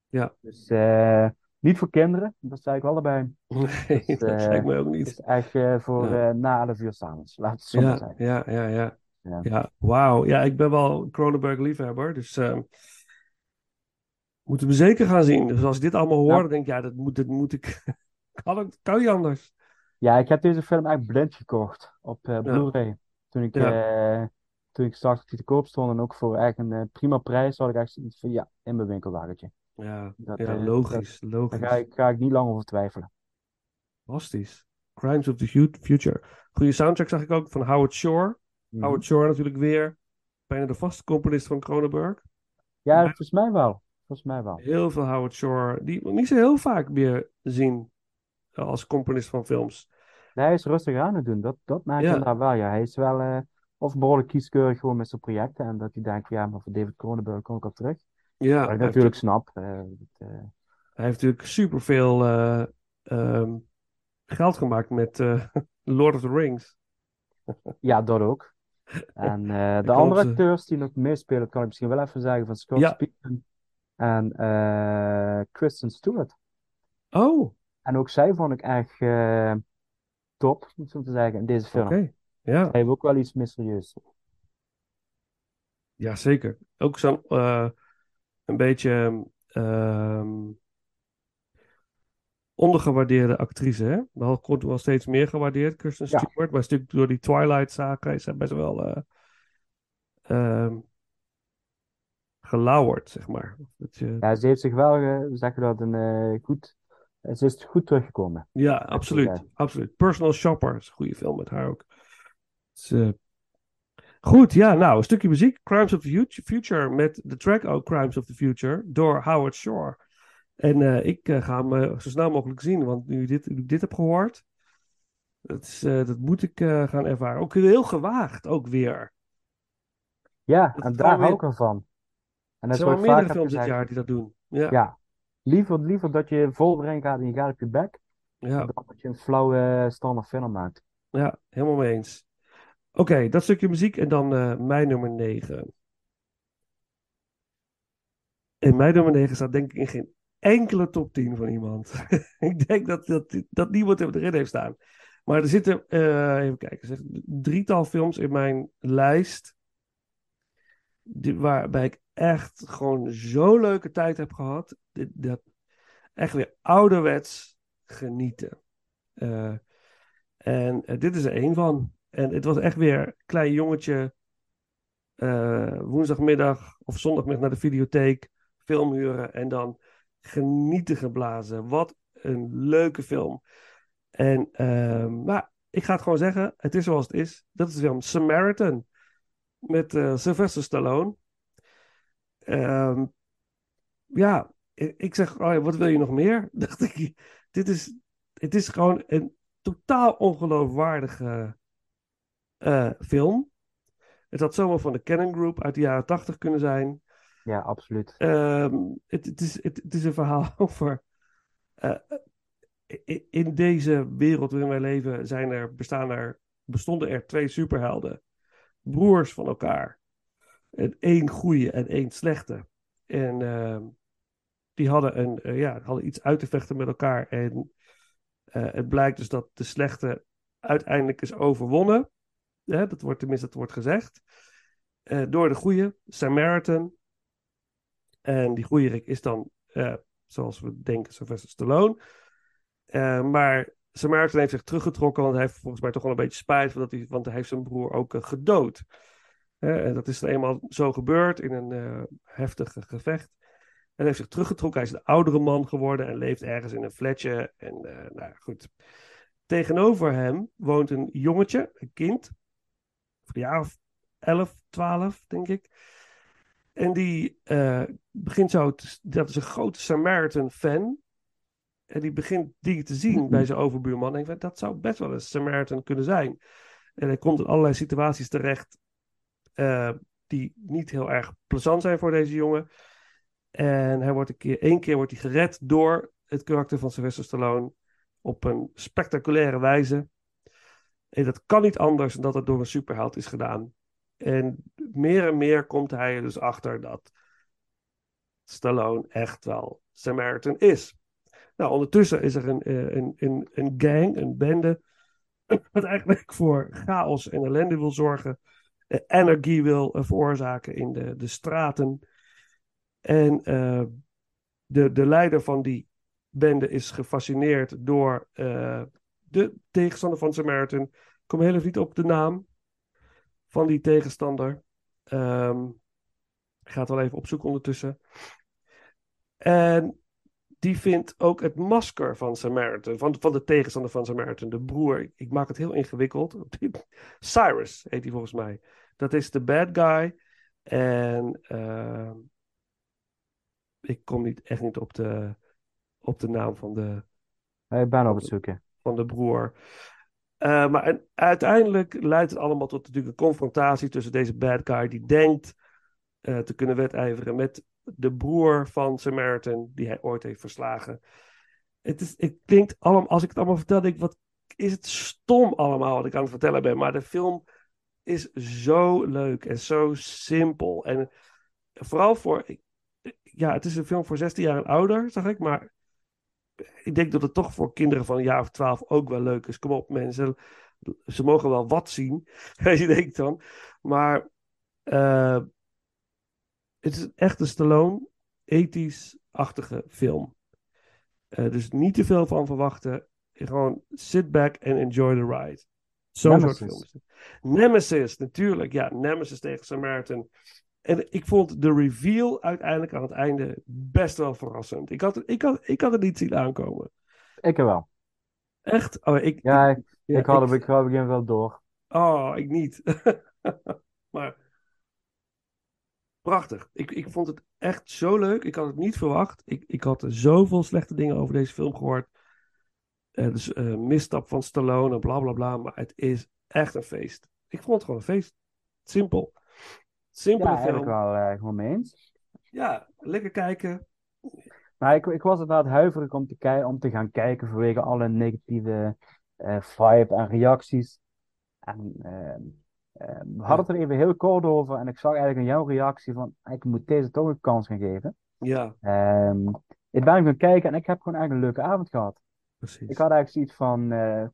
Ja. Dus eh, niet voor kinderen, dat zei ik allebei. nee, dat eh, lijkt me ook Het niet. is echt eh, voor Ja. eh, na 11 uur s'avonds, laat het zo Ja, zeggen. ja, ja, ja. Ja. Ja, wauw. Ja, ik ben wel Cronenberg liefhebber, dus ehm, moeten we zeker gaan zien. Dus als ik dit allemaal hoor, Ja. dan denk ik, ja, dat moet, dat moet ik. kan, ik, kan niet anders. Ja, ik heb deze film echt blind gekocht op eh, Blu-ray. Toen ik, eh, toen ik zag dat die te koop stond en ook voor echt een eh, prima prijs, had ik echt zoiets van ja, in mijn winkelwagentje. Ja, Dat, ja eh, logisch, Daar logisch. ga ik, ga ik niet lang over twijfelen. Fantastisch. Crimes of the Future. Goede soundtrack zag ik ook van Howard Shore. Mhm. Howard Shore natuurlijk weer. Bijna de vaste componist van Cronenberg. Ja, volgens mij wel. Volgens mij wel. Heel veel Howard Shore. Die we niet zo heel vaak meer zien als componist van films. Nee, hij is rustig aan het doen. Dat, dat je Ja. inderdaad wel. Ja, hij is wel eh, of behoorlijk kieskeurig gewoon met zijn projecten. En dat hij denkt, ja, maar voor David Cronenberg kom ik op terug. Ja, Wat ik heeft, natuurlijk snap. eh, dat, eh, hij heeft natuurlijk superveel ehm, geld gemaakt met Lord of the Rings. ja, dat ook. En de andere ze- acteurs die nog meespelen, kan ik misschien wel even zeggen, van Scott Ja. Speedman en Kristen Stewart. Oh, En ook zij vond ik echt eh, top, om het zo te zeggen, in deze film. oké. Ja. Hij heeft ook wel iets mysterieus. ja, zeker. Ook zo'n eh, een beetje ehm, ondergewaardeerde actrice. Hè? Wel wordt wel steeds meer gewaardeerd, Kristen Ja. Stewart. Maar natuurlijk door die Twilight-zaken is zij best wel eh ehm, gelauwerd, zeg maar. Dat je, Ja, ze heeft zich wel, eh, hoe zeg je dat, een, goed, ze is goed teruggekomen. Ja, absoluut. absoluut. Personal Shopper is een goede film met haar ook. Dus, eh, goed, ja, nou, een stukje muziek. Crimes of the Fut- Future met de track ook Crimes of the Future door Howard Shore. En eh, ik eh, ga hem zo snel mogelijk zien, want nu, dit, nu ik dit heb gehoord, dat, is, dat moet ik gaan ervaren. Ook heel gewaagd, ook weer. Ja, Dat en daar hou ik ervan. En Er dat zijn wel meerdere films dit jaar die dat doen. Ja, Ja, liever, liever dat je vol erin gaat en je gaat op je bek, ja, dan dat je een flauwe standaard film maakt. ja, helemaal mee eens. Oké, dat stukje muziek en dan eh, mijn nummer 9. In mijn nummer 9 staat denk ik in geen enkele top 10 van iemand. ik denk dat, dat, dat niemand hem erin heeft staan. Maar er zitten, eh, even kijken, zeg, drietal films in mijn lijst. Die, waarbij ik echt gewoon zo'n leuke tijd heb gehad. Dit, dat, echt weer ouderwets genieten. Eh, en eh, dit is er één van. En het was echt weer klein jongetje. eh, woensdagmiddag of zondagmiddag naar de videotheek. Film huren en dan genieten geblazen. Wat een leuke film. En ehm, nou, ik ga het gewoon zeggen. Het is zoals het is. Dat is de film Samaritan. Met Sylvester Stallone. Ehm, ja, ik, zeg, oh ja, wat wil je nog meer? Dacht ik, dit is, het is gewoon een totaal ongeloofwaardige eh, film. Het had zomaar van de Cannon Group uit de jaren tachtig kunnen zijn. Ja, absoluut. Ehm, het, het, is, het, het is een verhaal over. eh, in deze wereld waarin wij leven zijn er, bestaan er, bestonden er twee superhelden. Broers van elkaar. En één goede en één slechte. En ehm, die hadden, een, eh, ja, hadden iets uit te vechten met elkaar. En eh, het blijkt dus dat de slechte uiteindelijk is overwonnen. Dat wordt tenminste dat wordt gezegd. Eh, door de goede, Samaritan. En die goeierik is dan, eh, zoals we denken, Sylvester Stallone. Eh, maar Samaritan heeft zich teruggetrokken, want hij heeft volgens mij toch wel een beetje spijt, van dat hij, want hij heeft zijn broer ook eh, gedood. Eh, dat is dan eenmaal zo gebeurd in een eh heftig gevecht. En heeft zich teruggetrokken. Hij is een oudere man geworden en leeft ergens in een flatje. En eh, nou goed. Tegenover hem woont een jongetje, een kind. Van een jaar of 11, 12, denk ik. En die eh, begint zo, te- dat is een grote Samaritan-fan. En die begint dingen te zien bij zijn overbuurman. En ik denk, dat zou best wel een Samaritan kunnen zijn. En hij komt in allerlei situaties terecht eh, die niet heel erg plezant zijn voor deze jongen. En hij wordt een keer, één keer wordt hij gered door het karakter van Sylvester Stallone op een spectaculaire wijze. En dat kan niet anders dan dat het door een superheld is gedaan. En meer en meer komt hij er dus achter dat Stallone echt wel Samaritan is. Nou, ondertussen is er een, eh, een, een, een gang, een bende, wat eigenlijk voor chaos en ellende wil zorgen. Energie wil eh, veroorzaken in de, de straten. En eh, de, de leider van die bende is gefascineerd door eh, de tegenstander van Samaritan. Ik kom heel even niet op de naam van die tegenstander. Ik ga het wel even opzoeken ondertussen. En die vindt ook het masker van Samaritan, van, van de tegenstander van Samaritan, de broer. Ik, ik maak het heel ingewikkeld. Cyrus heet hij volgens mij. Dat is de bad guy. En ehm, ik kom niet, echt niet op de, op de naam van de, Ik ben op het zoeken. van de broer. Eh, maar en uiteindelijk leidt het allemaal tot natuurlijk een confrontatie tussen deze bad guy die denkt eh, te kunnen wedijveren met de broer van Samaritan die hij ooit heeft verslagen. Het, is, het klinkt allemaal, als ik het allemaal vertel, denk ik, wat is het stom allemaal wat ik aan het vertellen ben. Maar de film is zo leuk en zo simpel. En vooral voor, ja, het is een film voor 16 jaar en ouder, zag ik, maar ik denk dat het toch voor kinderen van een jaar of twaalf ook wel leuk is. Kom op, mensen. Ze mogen wel wat zien. je denkt dan. Maar uh, het is echt een Stallone, ethisch-achtige film. Uh, dus niet te veel van verwachten. Gewoon sit back and enjoy the ride. Zo'n soort film. Nemesis, natuurlijk. Ja, Nemesis tegen Samaritan. En ik vond de reveal uiteindelijk aan het einde best wel verrassend. Ik had, het, ik had, ik had het niet zien aankomen. Ik wel. Echt? Oh, ik, ja, ik, ja, ik had hem ik, ik begin wel door. Oh, ik niet. maar prachtig. Ik, ik vond het echt zo leuk. Ik had het niet verwacht. Ik, ik had zoveel slechte dingen over deze film gehoord. Uh, dus uh, misstap van Stallone en bla bla bla. Maar het is echt een feest. Ik vond het gewoon een feest. Simpel. Simpele ja, film. eigenlijk wel uh, gewoon mee eens. Ja, lekker kijken. Maar ik, ik was inderdaad huiverig om te, om te gaan kijken vanwege alle negatieve vibe en reacties. En uh, we hadden het er even heel kort over en ik zag eigenlijk in jouw reactie van ik moet deze toch een kans gaan geven. Ja. Um, ik ben gaan kijken en ik heb gewoon eigenlijk een leuke avond gehad. Precies. Ik had eigenlijk zoiets van, uh,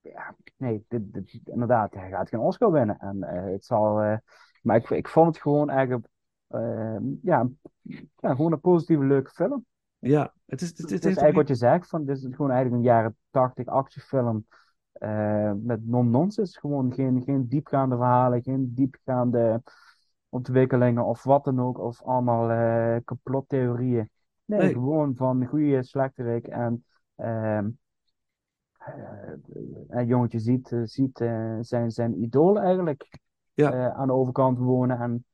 ja, nee, dit, dit, inderdaad, hij gaat geen Oscar winnen. En het zal, uh, maar ik, ik vond het gewoon eigenlijk, uh, ja, ja, gewoon een positieve, leuke film. Ja, het is, het, het, het is eigenlijk wat je zegt, van, dit is gewoon eigenlijk een jaren 80 actiefilm uh, met non-nonsense. Gewoon geen, geen diepgaande verhalen, geen diepgaande ontwikkelingen of wat dan ook, of allemaal uh, complottheorieën. Nee, nee, gewoon van goede slechterik en uh, een jongetje ziet, ziet zijn, zijn idool eigenlijk ja. aan de overkant wonen en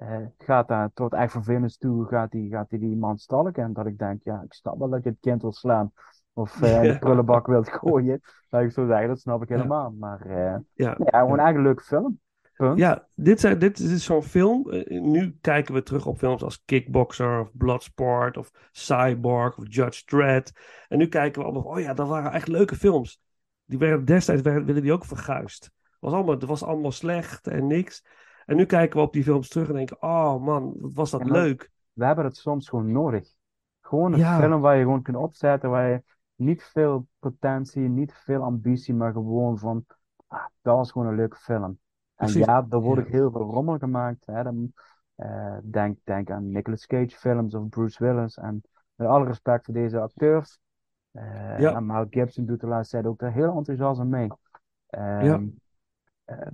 uh, gaat daar tot echt vervelens toe, gaat hij gaat die, die man stalken. En dat ik denk, ja, ik snap wel dat je het kind wil slaan. Of uh, in de prullenbak wilt gooien. Dat ik zo zeggen, dat snap ik helemaal. Maar uh, ja, ja, gewoon eigenlijk een leuke film. Punt. Ja, dit, zijn, dit is zo'n film. nu kijken we terug op films als Kickboxer of Bloodsport of Cyborg of Judge Dredd. En nu kijken we allemaal, oh ja, dat waren echt leuke films. Die werden destijds werden die ook verguisd. Was allemaal, het was allemaal slecht en niks. En nu kijken we op die films terug en denken: oh man, wat was dat leuk. We hebben het soms gewoon nodig. Gewoon een Ja. film waar je gewoon kunt opzetten, waar je niet veel potentie, niet veel ambitie, maar gewoon van, ah, dat was gewoon een leuke film. En ja, er wordt Ja. ook heel veel rommel gemaakt. Hè. Dan, eh, denk, denk aan Nicolas Cage films of Bruce Willis. En met alle respect voor deze acteurs. Ja. En Mel Gibson doet de laatste tijd ook daar heel enthousiast aan mee. Ehm, Ja. eh,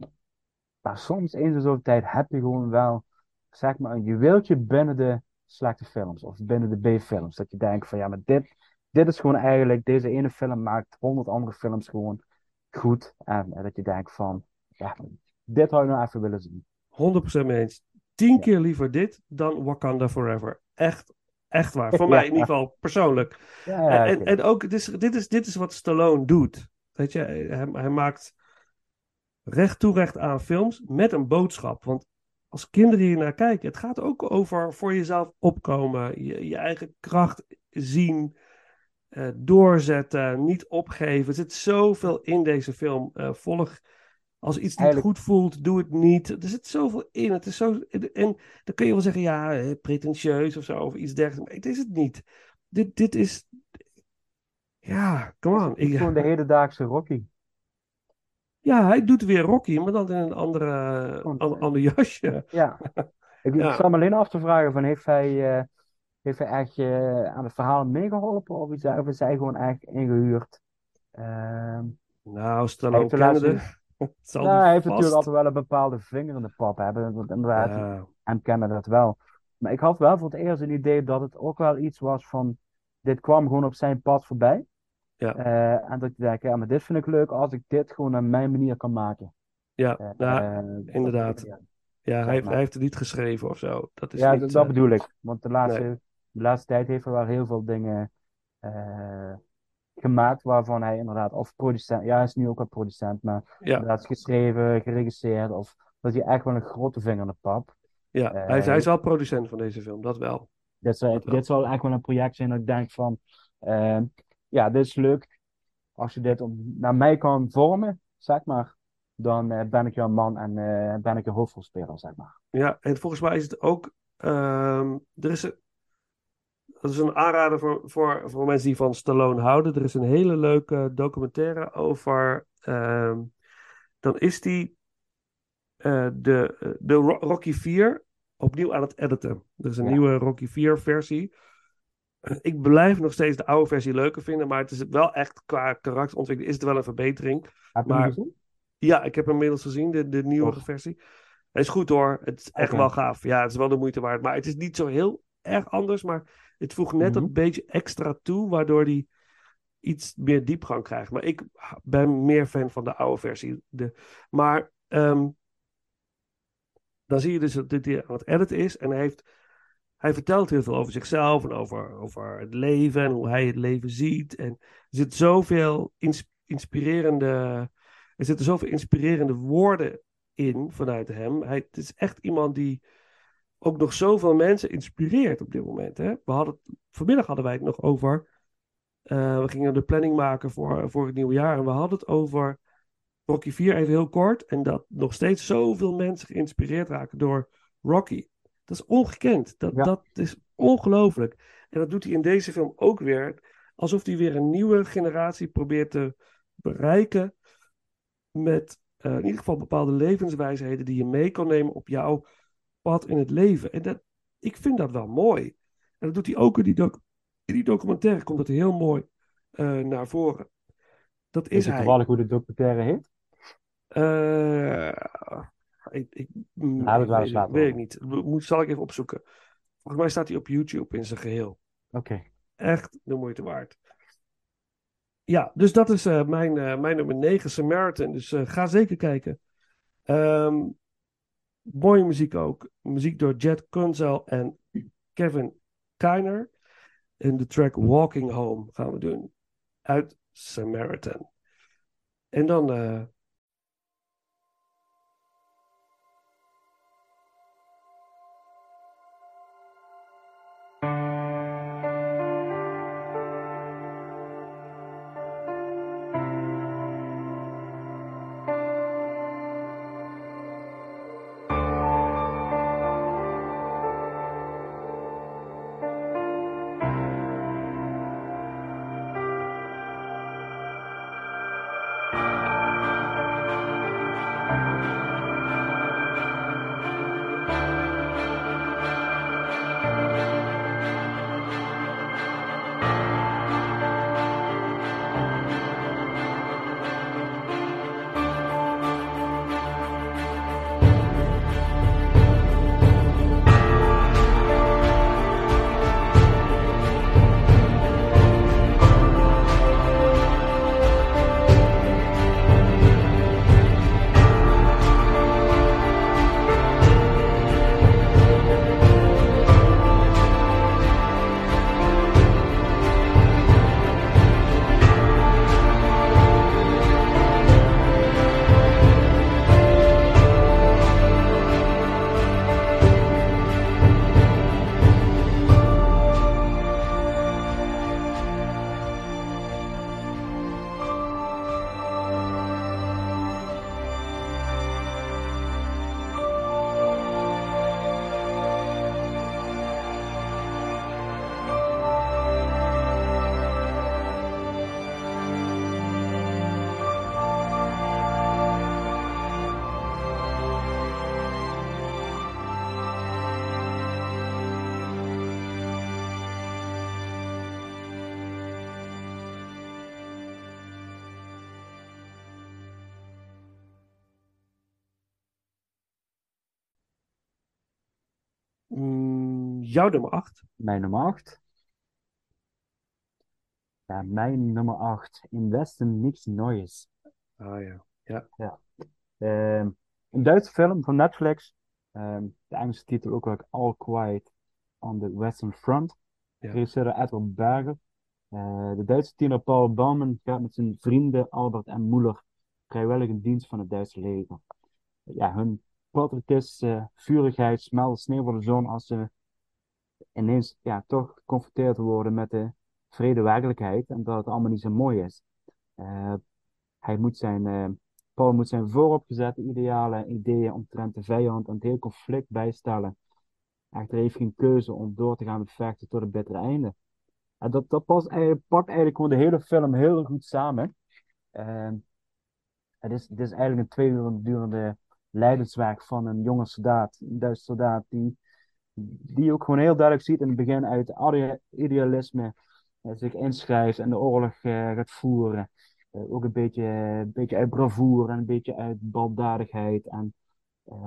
maar soms eens in zoveel tijd heb je gewoon wel, zeg maar, een juweeltje binnen de slechte films. Of binnen de B-films. Dat je denkt van, ja, maar dit, dit is gewoon eigenlijk, deze ene film maakt honderd andere films gewoon goed. En, eh, dat je denkt van, ja, dit had ik nou even willen zien. 100% mee eens. Tien Ja. keer liever dit dan Wakanda Forever. Echt, echt waar. Voor Ja. mij in ieder geval persoonlijk. Ja, en, en ook, dit is, dit, is, dit is wat Stallone doet. Weet je, hij, hij maakt recht toe recht aan films met een boodschap. Want als kinderen hier naar kijken, het gaat ook over voor jezelf opkomen, je, je eigen kracht zien. Eh, doorzetten, niet opgeven. Er zit zoveel in deze film. Eh, volg, als iets niet goed voelt, doe het niet. Er zit zoveel in. Het is zo, en dan kun je wel zeggen, ja, eh, pretentieus of zo, of iets dergelijks. Maar het is het niet. Dit, dit is... Ja, come on. Ik- Gewoon de hedendaagse Rocky. ja, hij doet weer Rocky, maar dan in een andere, Gewoon- an- ander jasje. Ja. Ik, Ja. sta me alleen af te vragen van heeft hij, heeft hij echt eh, aan het verhaal meegeholpen of is hij, of is hij gewoon echt ingehuurd? Ehm, Nou. Zal nou, die hij heeft vast- natuurlijk altijd wel een bepaalde vinger in de pap hebben, want inderdaad, Ja. hem kennen dat wel. Maar ik had wel voor het eerst een idee dat het ook wel iets was van, dit kwam gewoon op zijn pad voorbij. Ja. Eh, en dat je denkt, ja, maar dit vind ik leuk als ik dit gewoon op mijn manier kan maken. Ja, Eh, nou, inderdaad. Ja, ja hij, hij heeft het niet geschreven of zo. Dat is Ja, niet, dat, dat bedoel ik. Want de laatste, nee. De laatste tijd heeft hij wel heel veel dingen eh, gemaakt waarvan hij inderdaad, of producent, ja, hij is nu ook wel producent, maar ja, inderdaad geschreven, geregisseerd, of dat hij echt wel een grote vinger in de pap. ja. eh, hij, is, hij is wel producent van deze film, dat wel. Dit zal, Dat wel. dit zal echt wel een project zijn dat ik denk van, eh, ja, dit is leuk. Als je dit op, naar mij kan vormen, zeg maar, dan eh, ben ik jouw man en ben ik een hoofdrolspeler, zeg maar. Ja, en volgens mij is het ook. ehm, er is een, dat is een aanrader voor, voor, voor mensen die van Stallone houden. Er is een hele leuke documentaire over. ehm, dan is die eh, de, de Ro- Rocky 4 opnieuw aan het editen. Er is een Ja. nieuwe Rocky 4 versie. Ik blijf nog steeds de oude versie leuker vinden, maar het is wel echt qua karakterontwikkeling is het wel een verbetering. Heb je hem Maar- gezien? Ja, ik heb hem inmiddels gezien, de, de nieuwere Tof. versie. Hij is goed hoor. Het is echt wel gaaf. Ja, het is wel de moeite waard. Maar het is niet zo heel erg anders. Maar het voegt net Mhm. dat beetje extra toe, waardoor hij iets meer diepgang krijgt. Maar ik ben meer fan van de oude versie. De, maar ehm, dan zie je dus dat hij aan het editen is. En hij, heeft, hij vertelt heel veel over zichzelf en over, over het leven en hoe hij het leven ziet. En er zit zoveel ins- inspirerende. Er zitten zoveel inspirerende woorden in vanuit hem. Hij, het is echt iemand die ook nog zoveel mensen inspireert op dit moment. Hè? We hadden, vanmiddag hadden wij het nog over. eh, we gingen de planning maken voor, voor het nieuwe jaar. En we hadden het over Rocky 4 even heel kort. En dat nog steeds zoveel mensen geïnspireerd raken door Rocky. Dat is ongekend. Dat, Ja. dat is ongelooflijk. En dat doet hij in deze film ook weer. Alsof hij weer een nieuwe generatie probeert te bereiken. Met eh, in ieder geval bepaalde levenswijsheden die je mee kan nemen op jouw pad in het leven. En dat, ik vind dat wel mooi. En dat doet hij ook in die, doc- in die documentaire. Komt dat heel mooi eh, naar voren. Dat Is is het hij. toevallig hoe de documentaire heet? Eh, ik, ik, mm, we het ik weet, weet ik niet. Moet, zal ik even opzoeken. Volgens mij staat hij op YouTube in zijn geheel. Oké. Echt de moeite waard. Ja, dus dat is eh, mijn, mijn nummer 9, Samaritan. Dus ga zeker kijken. Ehm, mooie muziek ook. Muziek door Jet Kunzel en Kevin Kiner. En de track Walking Home gaan we doen. Uit Samaritan. En dan jouw nummer 8. Mijn nummer 8. Ja, mijn nummer 8. In Westen niks Neues. Ah ja. Ehm, een Duitse film van Netflix. Ehm, de Engelse titel ook wel All Quiet on the Western Front. Ja. Regisseur Edward Berger. Eh, de Duitse tiener Paul Baumann gaat met zijn vrienden Albert en Muller vrijwillig in dienst van het Duitse leger. Ja, hun patriotische vurigheid smelt sneeuw voor de zon als ze ineens ja, toch geconfronteerd worden met de vrede werkelijkheid en dat het allemaal niet zo mooi is. Eh, hij moet zijn, eh, Paul moet zijn vooropgezette idealen en ideeën omtrent de vijand en het hele conflict bijstellen. Echter heeft geen keuze om door te gaan met vechten tot het bittere einde. En dat, dat past eigenlijk, pakt eigenlijk gewoon de hele film heel goed samen. Ehm, het, is, het is eigenlijk een twee uur durende leidenswerk van een jonge soldaat, een Duitse soldaat, die, die ook gewoon heel duidelijk ziet in het begin uit ide- idealisme eh, zich inschrijft en de oorlog eh, gaat voeren. Eh, ook een beetje, een beetje uit bravoure en een beetje uit baldadigheid en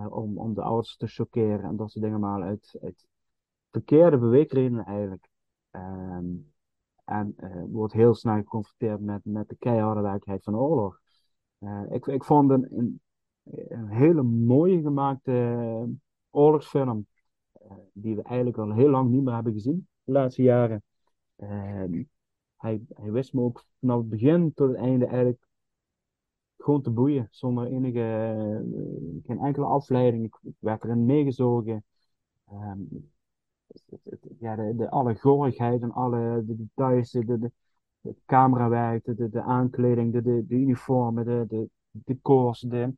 om, om de ouders te choqueren en dat soort dingen, maar uit, uit verkeerde beweegredenen eigenlijk. Ehm, en wordt heel snel geconfronteerd met, met de keiharde werkelijkheid van de oorlog. Ik, ik vond een, een, hele mooie gemaakte oorlogsfilm, die we eigenlijk al heel lang niet meer hebben gezien de laatste jaren. Ehm, hij, hij wist me ook vanaf het begin tot het einde eigenlijk gewoon te boeien, zonder enige, eh, geen enkele afleiding. Ik, werd erin meegezogen. Ehm, ja, de, alle gorigheid en alle de details, de, de, de, het camerawerk, de, de, de aankleding, de, de, de uniformen, de, de decors, de,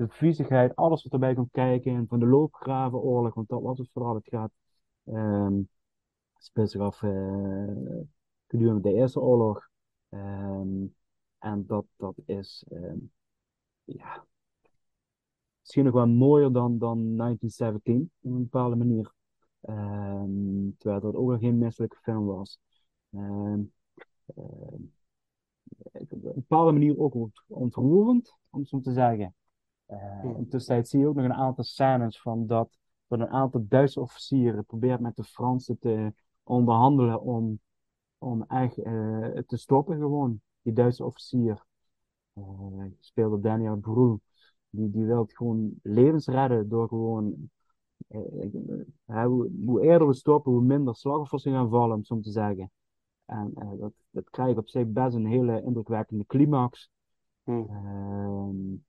de viezigheid, alles wat erbij komt kijken. En van de loopgravenoorlog, want dat was het vooral. Het gaat ehm speelt zich af eh, gedurende de Eerste Oorlog. Ehm, en dat, dat is ehm, ja, misschien nog wel mooier dan, dan 1917 op een bepaalde manier. Terwijl dat ook nog geen misselijke film was. Op een bepaalde manier ook ont- ontroerend, om zo te zeggen. Eh, in de tussentijd zie je ook nog een aantal scènes van dat, dat een aantal Duitse officieren probeert met de Fransen te onderhandelen om, om echt eh, te stoppen gewoon. Die Duitse officier, eh speelde Daniel Brühl, die, die wil gewoon levens redden door gewoon hoe, eerder we stoppen, hoe minder slachtoffers er gaan vallen, om zo te zeggen. En dat, dat krijgt op zich best een hele indrukwekkende climax. Hmm.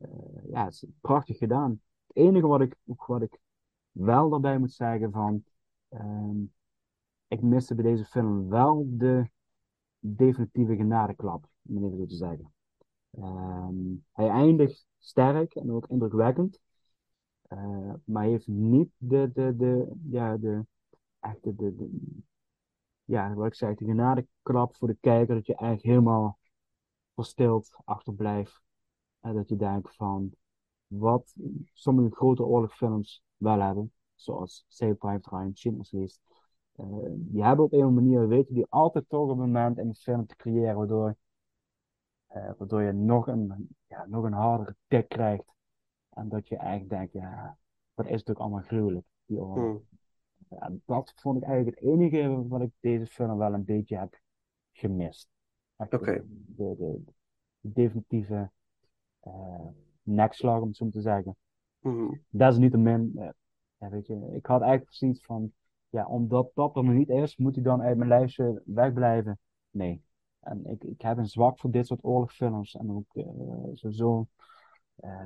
Eh, ja, het is prachtig gedaan. Het enige wat ik, wat ik wel daarbij moet zeggen van, ehm, ik miste bij deze film wel de definitieve genadeklap, om het zo te zeggen. Ehm, hij eindigt sterk en ook indrukwekkend. Eh, maar heeft niet de, de, de, ja, de, echt de, de, ja, wat ik de genadeklap voor de kijker, dat je eigenlijk helemaal verstild achterblijft. En dat je denkt van, wat sommige grote oorlogsfilms wel hebben, zoals Saving Private Ryan, Schindler's List, eh, die hebben op een manier, weten die altijd toch een moment in de film te creëren, waardoor, eh, waardoor je nog een, ja, nog een hardere tik krijgt. En dat je eigenlijk denkt, ja, dat is natuurlijk allemaal gruwelijk, die oorlog. Ja, dat vond ik eigenlijk het enige wat ik deze film wel een beetje heb gemist. Oké. de, de, de definitieve eh nekslag, om het zo te zeggen. Hmm. Desalniettemin, eh ja, weet je, ik had eigenlijk zoiets van, ja, omdat dat er nog niet is, moet hij dan uit mijn lijstje wegblijven? Nee. En ik, ik heb een zwak voor dit soort oorlogsfilms en ook eh sowieso.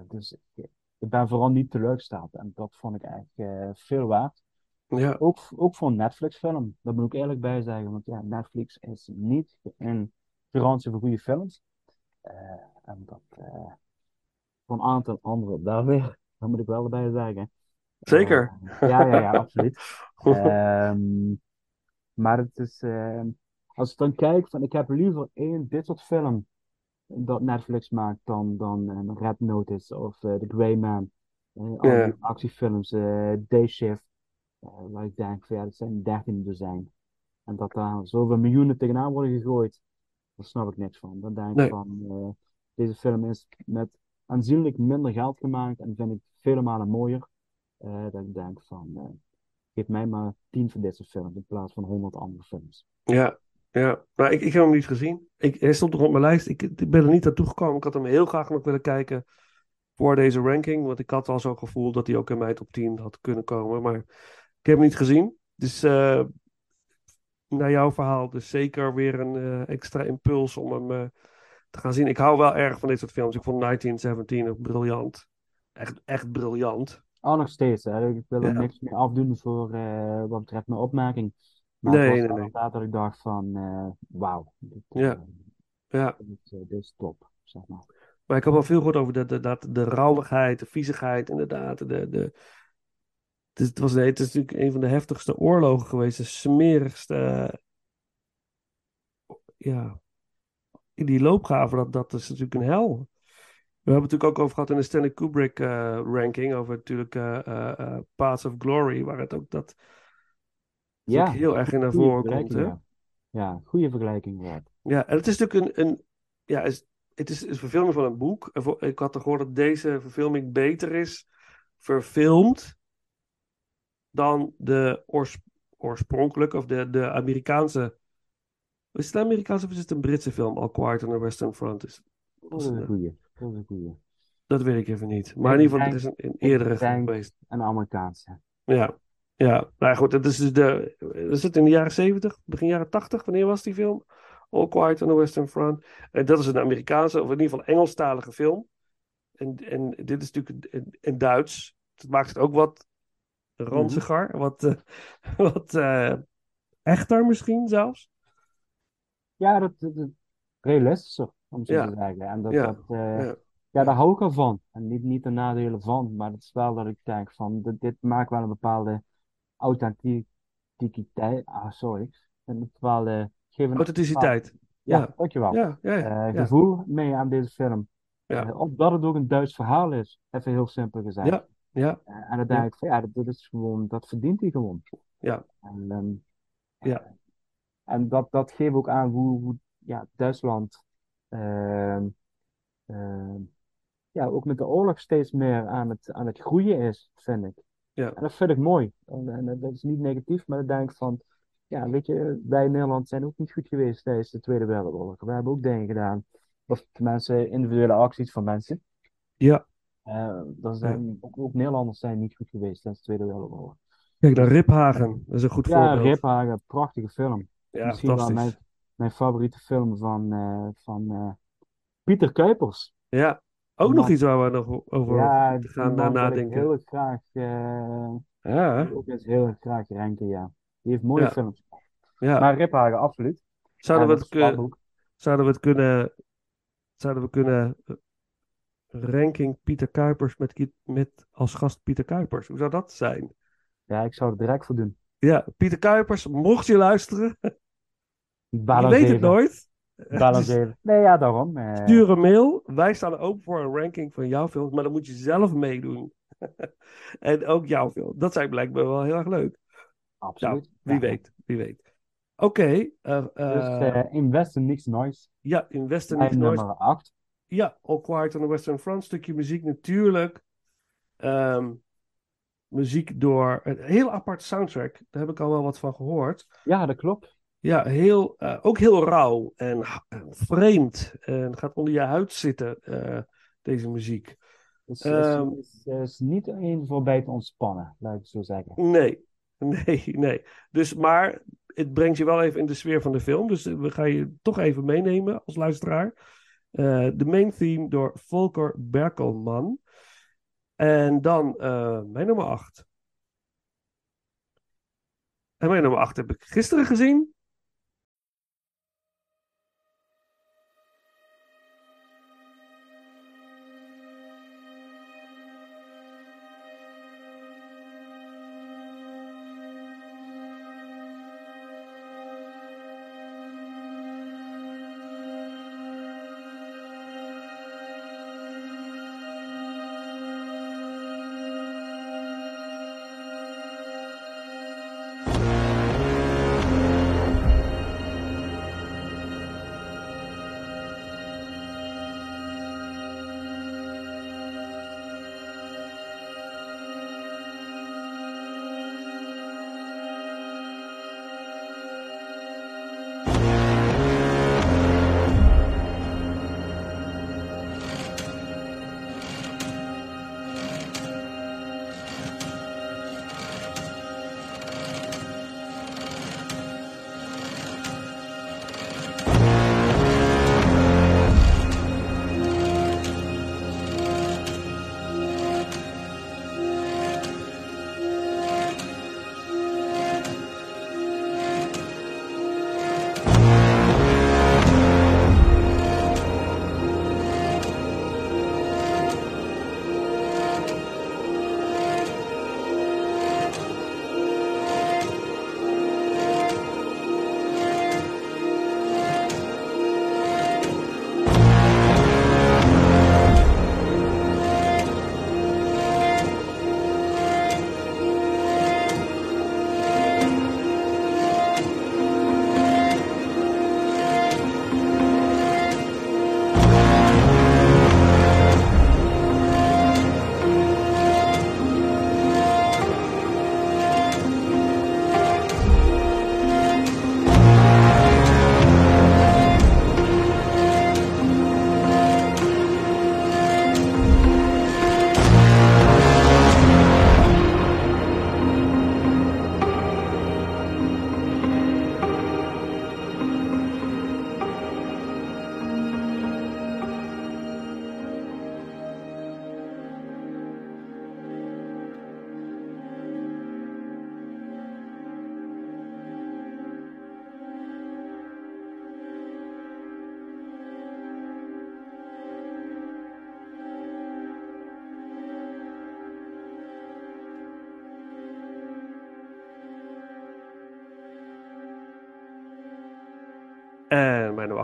dus ik, ik ben vooral niet teleurgesteld en dat vond ik eigenlijk veel waard. Ja, Ook, ook voor een Netflix-film, dat moet ik eerlijk bij zeggen, want ja, Netflix is niet een garantie voor goede films. En dat voor een aantal anderen wel weer, dat moet ik wel erbij zeggen. zeker. Eh, ja, ja, ja, absoluut. Ehm, maar het is, ehm, als ik dan kijk, van ik heb liever één dit soort film dat Netflix maakt dan, dan een Red Notice of eh, The Grey Man. Eh, die actiefilms, eh Day Shift, eh, waar ik denk van ja, dat zijn dertien dozijn. En dat daar zoveel miljoenen tegenaan worden gegooid, daar snap ik niks van. Dan denk ik Nee. van, eh, deze film is met aanzienlijk minder geld gemaakt en vind ik vele malen mooier. Eh, dat ik denk van, eh, geef mij maar 10 van deze films in plaats van 100 andere films. Ja, ja. Maar ik, ik heb hem niet gezien. Ik, hij stond nog op mijn lijst. Ik, ik ben er niet naartoe gekomen. Ik had hem heel graag nog willen kijken voor deze ranking. Want ik had al zo'n gevoel dat hij ook in mijn top 10 had kunnen komen. Maar ik heb hem niet gezien. Dus eh, naar jouw verhaal, dus zeker weer een extra impuls om hem te gaan zien. Ik hou wel erg van dit soort films. Ik vond 1917 ook briljant. Echt, echt briljant. Oh, nog steeds. Hè. Ik wil er Ja. niks meer afdoen voor eh, wat betreft mijn opmerking. Maar Nee, het was nee, dat ik dacht van, eh, wauw, Ja. eh, Ja. dit, dit is top, zeg maar. Maar ik heb wel veel gehoord over de, de, de, de rauwigheid, de viezigheid, inderdaad. De, de, het, was, nee, het is natuurlijk een van de heftigste oorlogen geweest. De smerigste. Ja. In die loopgraven, dat, dat is natuurlijk een hel. We hebben het natuurlijk ook over gehad in de Stanley Kubrick eh, ranking. Over natuurlijk eh eh, Paths of Glory. Waar het ook dat, Ja, heel erg in naar voren komt. Hè? ja. Ja, goede vergelijking. Ja. Ja, en het is natuurlijk een, een ja, is, het is een verfilming van een boek. Ik had er gehoord dat deze verfilming beter is verfilmd dan de oors, oorspronkelijke of de, de Amerikaanse. Is het een Amerikaanse of is het een Britse film? All Quiet on the Western Front. Is, Dat is een eh, goeie. Dat is een goeie. dat weet ik even niet. Maar in ieder geval, het is een, een eerdere geweest. Een Amerikaanse. Ja, ja. Nou goed, het is dus de. Is het in de jaren 70, begin jaren 80? Wanneer was die film? All Quiet on the Western Front. En dat is een Amerikaanse, of in ieder geval Engelstalige film. En, en dit is natuurlijk in, in Duits. Dat maakt het ook wat ranziger. Wat, eh, wat eh, echter misschien zelfs. Ja, dat, dat, realistischer, om zo Ja. te zeggen. En dat, Ja, dat, eh, ja. ja. daar hou ik al van. En niet, niet de nadelen van, maar het is wel dat ik denk van, dit, dit maakt wel een bepaalde authenticiteit, ah sorry, een bepaalde, geef een Authenticiteit. ja, dankjewel, Ja. Eh, ja. gevoel mee aan deze film. Ja. Eh, omdat het ook een Duits verhaal is, even heel simpel gezegd. Ja, ja, en dan denk ik van, ja, dat, dat is gewoon, dat verdient hij gewoon. Ja. En, ehm, Ja. En dat, dat geeft ook aan hoe, hoe ja, Duitsland ehm, ehm, ja, ook met de oorlog steeds meer aan het, aan het groeien is, vind ik. Ja. En dat vind ik mooi. En, en dat is niet negatief, maar dan denk ik van, ja, weet je, wij in Nederland zijn ook niet goed geweest tijdens de Tweede Wereldoorlog. We hebben ook dingen gedaan, of tenminste individuele acties van mensen. ja. Eh, er zijn, ook, ook Nederlanders zijn niet goed geweest tijdens de Tweede Wereldoorlog. Kijk naar Riphagen. Dat is een goed Ja, voorbeeld. Riphagen, prachtige film. Ja, Misschien wel mijn, mijn favoriete film van, eh, van eh, Pieter Kuipers. Ja. Ook nog iets waar we nog over Ja, gaan ik nadenken. heel erg graag, eh, Ja, ook eens heel erg graag ranken, ja. Die heeft mooie Ja. films. ja. Maar Riphagen, absoluut. Zouden we het, kun- zouden we het kunnen, zouden we kunnen ranking Pieter Kuipers met, met als gast Pieter Kuipers? Hoe zou dat zijn? Ja, ik zou er direct voor doen. Ja, Pieter Kuipers, mocht je luisteren, je Balans weet het nooit. Balans Dus even. Nee, ja, daarom. eh, Stuur een mail. Wij staan open voor een ranking van jouw films, maar dan moet je zelf meedoen. en ook jouw film. Dat zijn blijkbaar wel heel erg leuk. absoluut. Wie Ja. weet, wie weet. Oké, eh, Dus eh, eh Invest in Niks Noise. ja, in Western Mijn Noise nummer 8. Ja, All Quiet on the Western Front. Stukje muziek natuurlijk. Ehm, muziek door een heel apart soundtrack. Daar heb ik al wel wat van gehoord. Ja, dat klopt. Ja, heel, eh, ook heel rauw en, vreemd. En gaat onder je huid zitten, eh, deze muziek. Dus Ehm. is, is, is niet één voorbij te ontspannen, laat ik het zo zeggen. Nee, nee, nee. Dus, maar het brengt je wel even in de sfeer van de film. Dus we gaan je toch even meenemen als luisteraar. Eh, de main theme door Volker Berkelman. En dan eh, mijn nummer 8. En mijn nummer 8 heb ik gisteren gezien.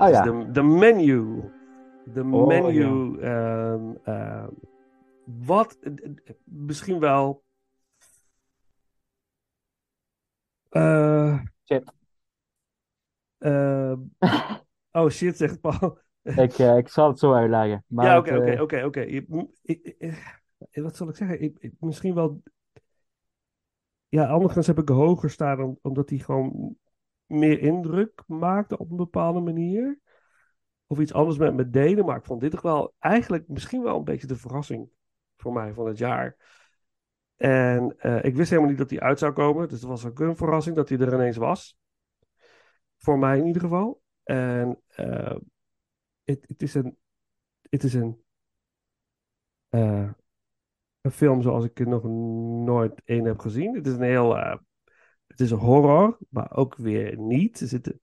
Mijn, mijn nummer 8 Oh, is ja. de, de menu. De Oh, menu. ehm, ehm, wat misschien wel. eh, Shit. eh, oh shit, zegt Paul. Ik, eh, ik zal het zo uitleggen. Maar ja, oké, oké, eh, oké, oké. Wat zal ik zeggen? Ik, ik- misschien wel. Ja, anderszins heb ik hoger staan om- omdat hij gewoon meer indruk maakte op een bepaalde manier. Of iets anders met me deden. Maar ik vond dit toch wel eigenlijk misschien wel een beetje de verrassing voor mij van het jaar. En eh, ik wist helemaal niet dat hij uit zou komen. Dus het was ook een verrassing dat hij er ineens was. Voor mij in ieder geval. En eh, het, is een. Het is een. eh, een film zoals ik nog nooit één heb gezien. Het is een heel. Het is horror, maar ook weer niet. Er zit, er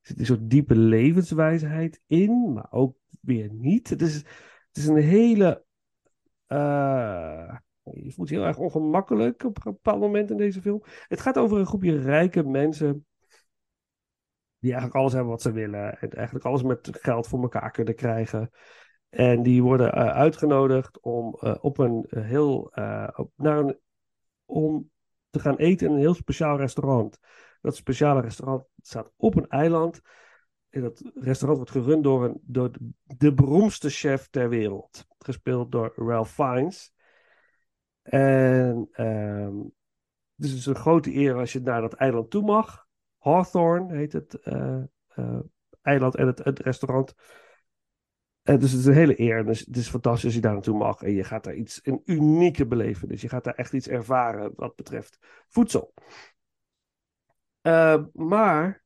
zit een soort diepe levenswijsheid in, maar ook weer niet. Het is, het is een hele. eh, je voelt je heel erg ongemakkelijk op een bepaald moment in deze film. Het gaat over een groepje rijke mensen. Die eigenlijk alles hebben wat ze willen. En eigenlijk alles met geld voor elkaar kunnen krijgen. En die worden eh, uitgenodigd om eh, op een heel. op, naar een, om te gaan eten in een heel speciaal restaurant. Dat speciale restaurant staat op een eiland. En dat restaurant wordt gerund door, een, door de, beroemdste chef ter wereld. Gespeeld door Ralph Fiennes. En dus het is een grote eer als je naar dat eiland toe mag. Hawthorne heet het eh, eh, eiland en het restaurant. En dus het is een hele eer. Dus het is fantastisch als je daar naartoe mag. En je gaat daar iets, een unieke belevenis. Je gaat daar echt iets ervaren wat betreft voedsel. Eh, maar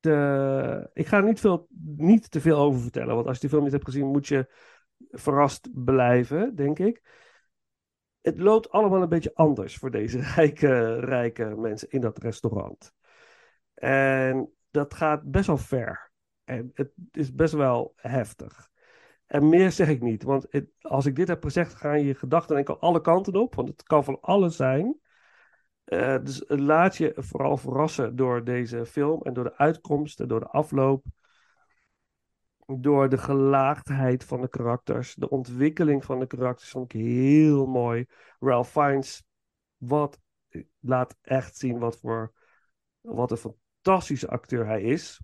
de, ik ga er niet, veel, niet te veel over vertellen. Want als je die film niet hebt gezien, moet je verrast blijven, denk ik. Het loopt allemaal een beetje anders voor deze rijke, rijke mensen in dat restaurant. En dat gaat best wel ver. En het is best wel heftig. En meer zeg ik niet, want als ik dit heb gezegd, gaan je gedachten al alle kanten op, want het kan van alles zijn. Eh, dus laat je vooral verrassen door deze film en door de uitkomsten, door de afloop, door de gelaagdheid van de karakters, de ontwikkeling van de karakters vond ik heel mooi. Ralph Fiennes, wat laat echt zien wat voor wat een fantastische acteur hij is.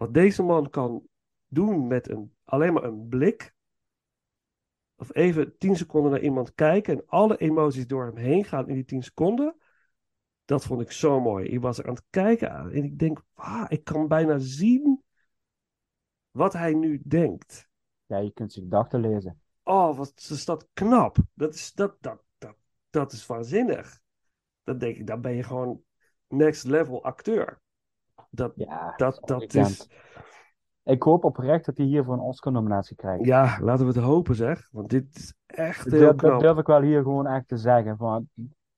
Wat deze man kan doen met een, alleen maar een blik. Of even tien seconden naar iemand kijken en alle emoties door hem heen gaan in die tien seconden. Dat vond ik zo mooi. Ik was er aan het kijken aan en ik denk, ah, ik kan bijna zien wat hij nu denkt. ja, je kunt zijn gedachten lezen. Oh, wat is dat knap. Dat is, dat, dat, dat, dat is waanzinnig. Dan denk ik, dan ben je gewoon next level acteur. Dat, Ja, dat, dat is... Ik hoop oprecht dat hij hiervoor een Oscar-nominatie krijgt. Ja, laten we het hopen zeg. Want dit is echt Dat heel dat knap. durf ik wel hier gewoon echt te zeggen. Van,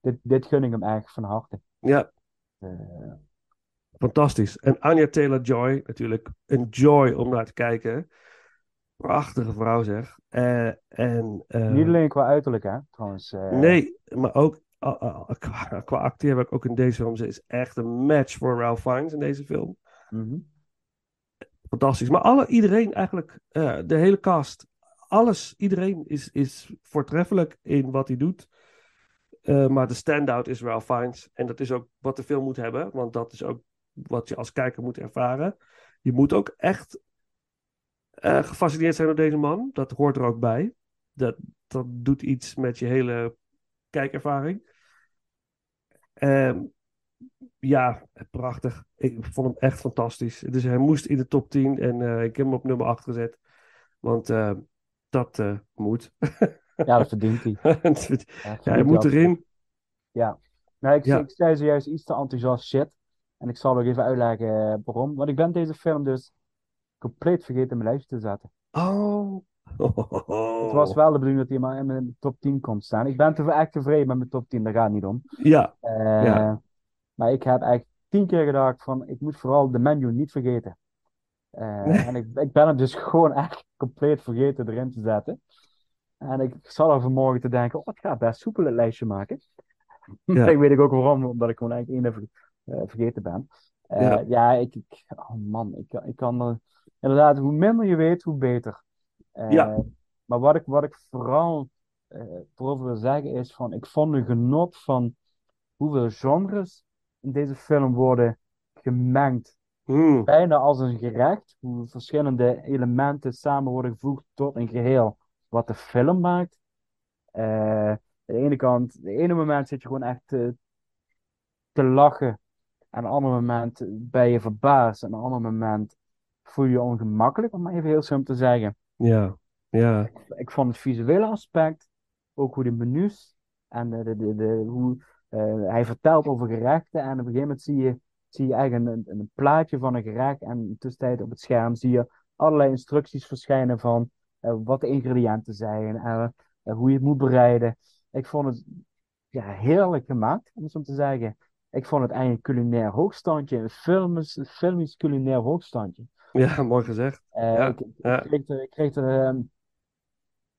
dit, dit gun ik hem echt van harte. Ja, Eh, fantastisch. En Anya Taylor-Joy, natuurlijk een joy om naar te kijken. Prachtige vrouw zeg. Eh, en, eh, niet alleen qua uiterlijk, hè, trouwens. Nee, maar ook qua, qua acteer heb ik ook in deze film. Ze is echt een match voor Ralph Fiennes in deze film. mhm. Fantastisch. Maar alle, iedereen eigenlijk, eh, de hele cast, alles, iedereen is, is voortreffelijk in wat hij doet. Eh, maar de standout is Ralph Fiennes. En dat is ook wat de film moet hebben, want dat is ook wat je als kijker moet ervaren. Je moet ook echt eh, gefascineerd zijn door deze man. Dat hoort er ook bij. Dat, dat doet iets met je hele kijkervaring. Ehm, ja, prachtig. Ik vond hem echt fantastisch. Dus hij moest in de top 10 en eh, ik heb hem op nummer 8 gezet. Want eh, dat eh, moet. Ja, dat verdient hij. ja, hij moet erin. Nou, ik, Ja. ik zei zojuist iets te enthousiast shit. En ik zal ook even uitleggen waarom. Want ik ben deze film dus compleet vergeten in mijn lijstje te zetten. Oh. Het was wel de bedoeling dat hij maar in mijn top 10 komt staan. Ik ben te, echt tevreden met mijn top 10, daar gaat het niet om. Ja, Eh, Ja. Maar ik heb echt tien keer gedacht van, ik moet vooral de menu niet vergeten. Eh, en ik, ik ben hem dus gewoon echt compleet vergeten erin te zetten. En ik zal er vanmorgen te denken, oh, ik ga best soepel een lijstje maken. Ja. Ik weet ik ook waarom, omdat ik gewoon eigenlijk één even eh, vergeten ben. Ja. ja, ik, ik, oh man, ik, ik kan er, inderdaad, hoe minder je weet, hoe beter. Eh, Ja. Maar wat ik, wat ik vooral eh erover wil zeggen is van, ik vond de genot van hoeveel genres in deze film worden gemengd. Hmm. Bijna als een gerecht, hoe verschillende elementen samen worden gevoegd tot een geheel wat de film maakt. Eh, aan de ene kant, de ene moment zit je gewoon echt te, te lachen. En een ander moment ben je verbaasd. En een ander moment voel je je ongemakkelijk, om maar even heel simpel te zeggen. Ja, ja, Ik vond het visuele aspect, ook hoe de menus en de, de, de, hoe eh, hij vertelt over gerechten. En op een gegeven moment zie je, zie je eigenlijk een, een, plaatje van een gerecht. En in tussentijd op het scherm zie je allerlei instructies verschijnen van eh, wat de ingrediënten zijn en eh, hoe je het moet bereiden. Ik vond het ja, heerlijk gemaakt, om zo te zeggen. Ik vond het eigenlijk een culinair hoogstandje, een filmisch, filmisch culinair hoogstandje. Ja, mooi gezegd. Eh, Ja, ik, ik, ja. kreeg er, ik, kreeg er, ehm,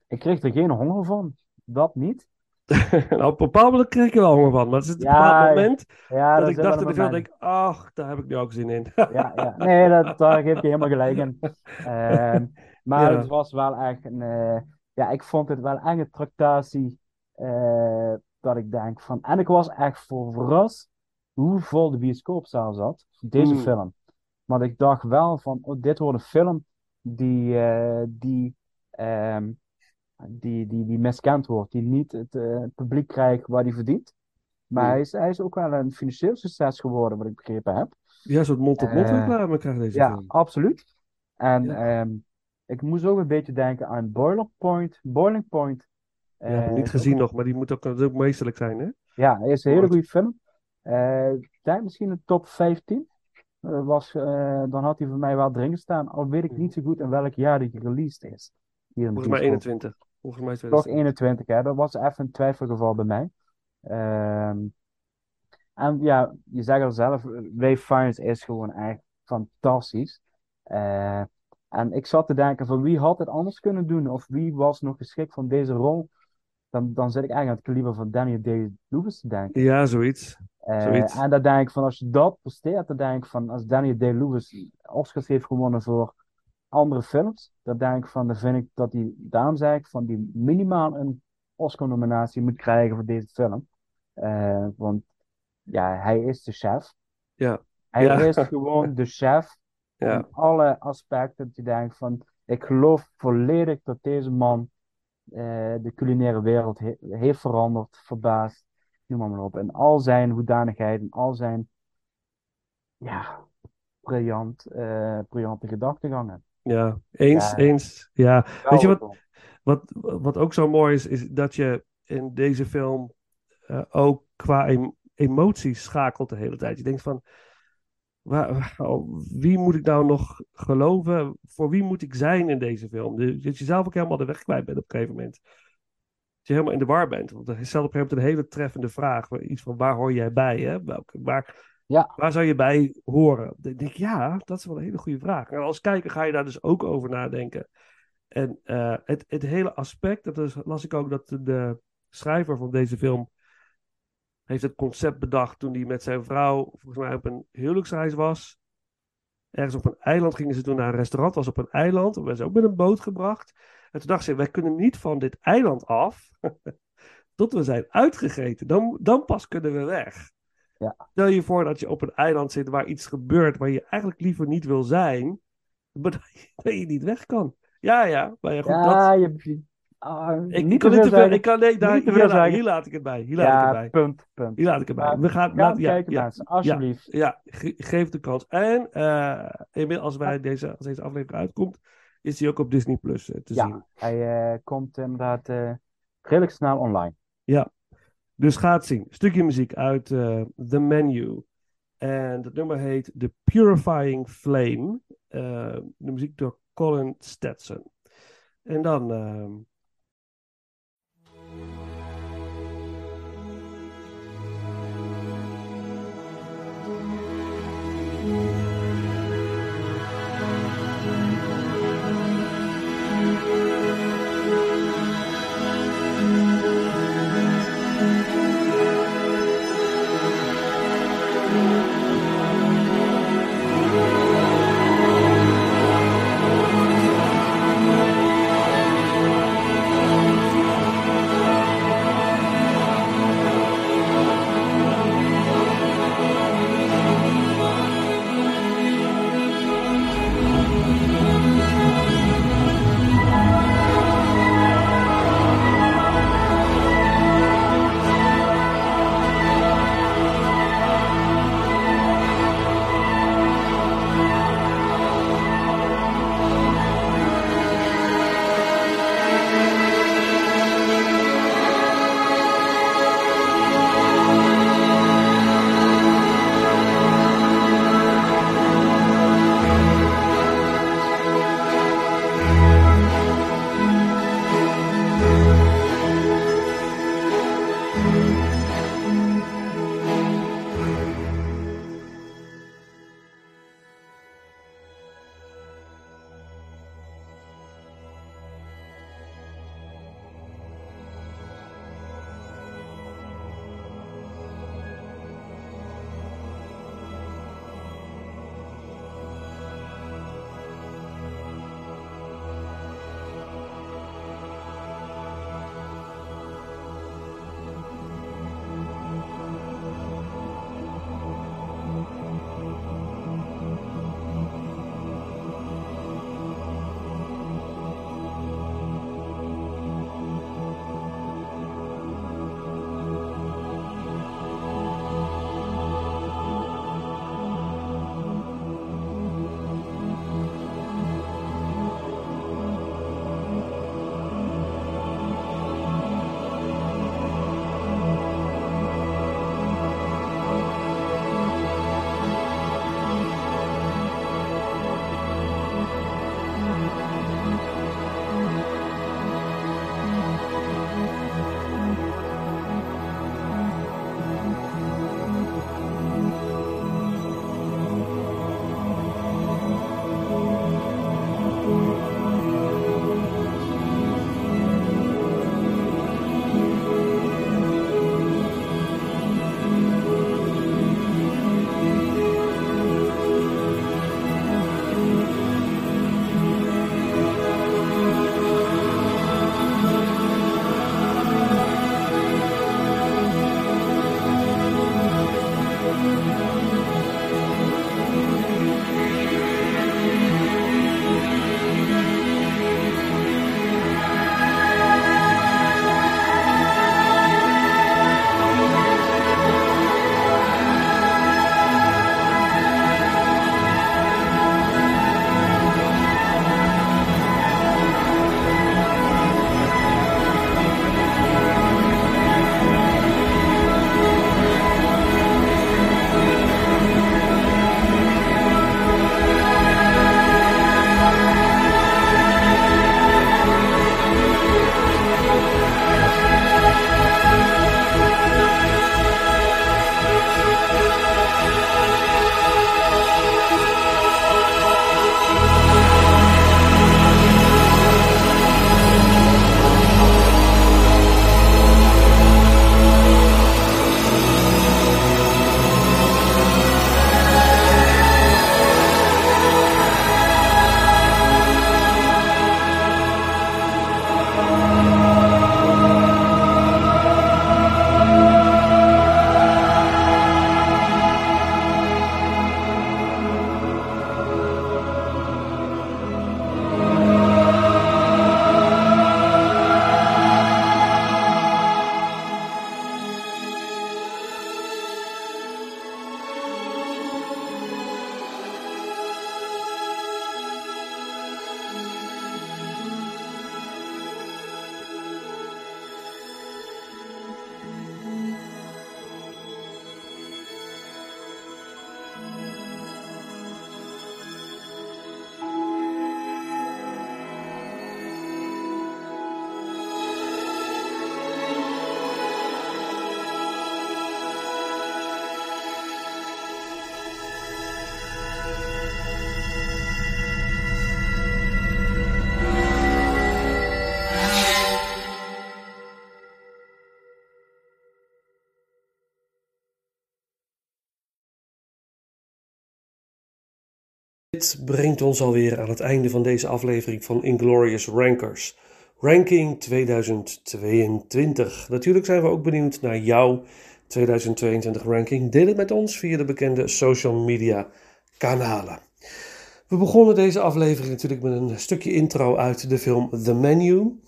ik kreeg er geen honger van. Dat niet. Nou, op een bepaald moment kreeg ik er wel honger van, maar het is een Ja, bepaald moment Ja, dat ik dacht in de film, denk, ach, daar heb ik nu ook zin in. Ja, ja. Nee, dat, daar geef je helemaal gelijk in. Ehm, maar het was wel echt een... eh, ja, ik vond het wel echt een tractatie. eh, dat ik denk van... En ik was echt voor verrast hoe vol de bioscoopzaal zat. Deze Mm. film. Want ik dacht wel van... Oh, dit wordt een film die... eh, die ehm, die, die, die miskend wordt, die niet het eh, publiek krijgt waar hij verdient. Maar Mm. hij, is, hij is ook wel een financieel succes geworden, wat ik begrepen heb. Ja, soort mond-tot-mond Eh, reclame krijgt deze Ja, film. absoluut. En Ja. ehm, ik moest ook een beetje denken aan Boiler Point. Boiling Point. Ja, niet gezien ook- nog, maar die moet ook, ook meesterlijk zijn, hè? Ja, hij is een hele Goed. goede film. Ik denk misschien een top 15. Eh, was, eh, dan had hij voor mij wel erin gestaan. Al weet ik niet zo goed in welk jaar die gereleased is. Hier Volgens mij bioscoop. 21. Volgens mij Toch 2020. 21, hè? Dat was even een twijfelgeval bij mij. Ehm, en ja, je zegt al zelf, Ray Fiennes is gewoon echt fantastisch. Eh, en ik zat te denken van wie had het anders kunnen doen? Of wie was nog geschikt van deze rol? Dan, dan zit ik eigenlijk aan het kaliber van Daniel Day-Lewis te denken. Ja, zoiets. Eh, en dan denk ik van als je dat presteert, dan denk ik van als Daniel Day-Lewis Oscars heeft gewonnen voor andere films, dan denk ik van dan vind ik dat hij, daarom zeg ik van die minimaal een Oscar-nominatie moet krijgen voor deze film. Eh, want ja, hij is de chef. Ja. Hij Ja. is gewoon de chef Ja. in alle aspecten. Dat je denkt van, ik geloof volledig dat deze man eh, de culinaire wereld he- heeft veranderd, verbaasd, noem maar, maar op. En al zijn hoedanigheid en al zijn, ja, briljant, eh, briljante gedachtegangen. Ja, eens, Ja. eens. Ja, weet je wat, wat, wat ook zo mooi is, is dat je in deze film eh, ook qua em- emoties schakelt de hele tijd. Je denkt van, waar, wie moet ik nou nog geloven? Voor wie moet ik zijn in deze film? Dat je zelf ook helemaal de weg kwijt bent op een gegeven moment. Je helemaal in de war bent. Want is zelf op een gegeven moment een hele treffende vraag. Iets van, waar hoor jij bij? Hè? Welke, waar, Ja. waar zou je bij horen? Dan denk ik, ja, dat is wel een hele goede vraag. En als kijker ga je daar dus ook over nadenken. En eh, het, het hele aspect, dat is, las ik ook dat de, schrijver van deze film heeft het concept bedacht toen hij met zijn vrouw volgens mij op een huwelijksreis was. Ergens op een eiland gingen ze toen naar een restaurant, was op een eiland. We werden ze ook met een boot gebracht. En toen dachten ze, wij kunnen niet van dit eiland af tot we zijn uitgegeten. Dan, dan pas kunnen we weg. Ja. Stel je voor dat je op een eiland zit waar iets gebeurt waar je eigenlijk liever niet wil zijn, maar dat je, dat je niet weg kan. Ja, ja, maar ja, goed, dat, Ja, je, ah, ik, niet kan niet te veel. Ik kan, nee, daar, Niet te hier, la- laat ik het bij. Hier laat ik het Ja, bij. punt, punt. Hier laat ik het bij. We gaan, laat- ja, kijken, ja, mensen, alsjeblieft. ja, ge- geef de kans. En eh, inmiddels als, wij deze, als deze aflevering uitkomt, is hij ook op Disney Plus eh, te ja, zien. hij eh, komt inderdaad eh, redelijk snel online. Ja, dus gaat zien. Stukje muziek uit The Menu. En dat nummer heet The Purifying Flame. de muziek door Colin Stetson. En dan. Ehm, brengt ons alweer aan het einde van deze aflevering van Inglorious Rankers. Ranking 2022. Natuurlijk zijn we ook benieuwd naar jouw 2022 ranking. Deel het met ons via de bekende social media kanalen. We begonnen deze aflevering natuurlijk met een stukje intro uit de film The Menu.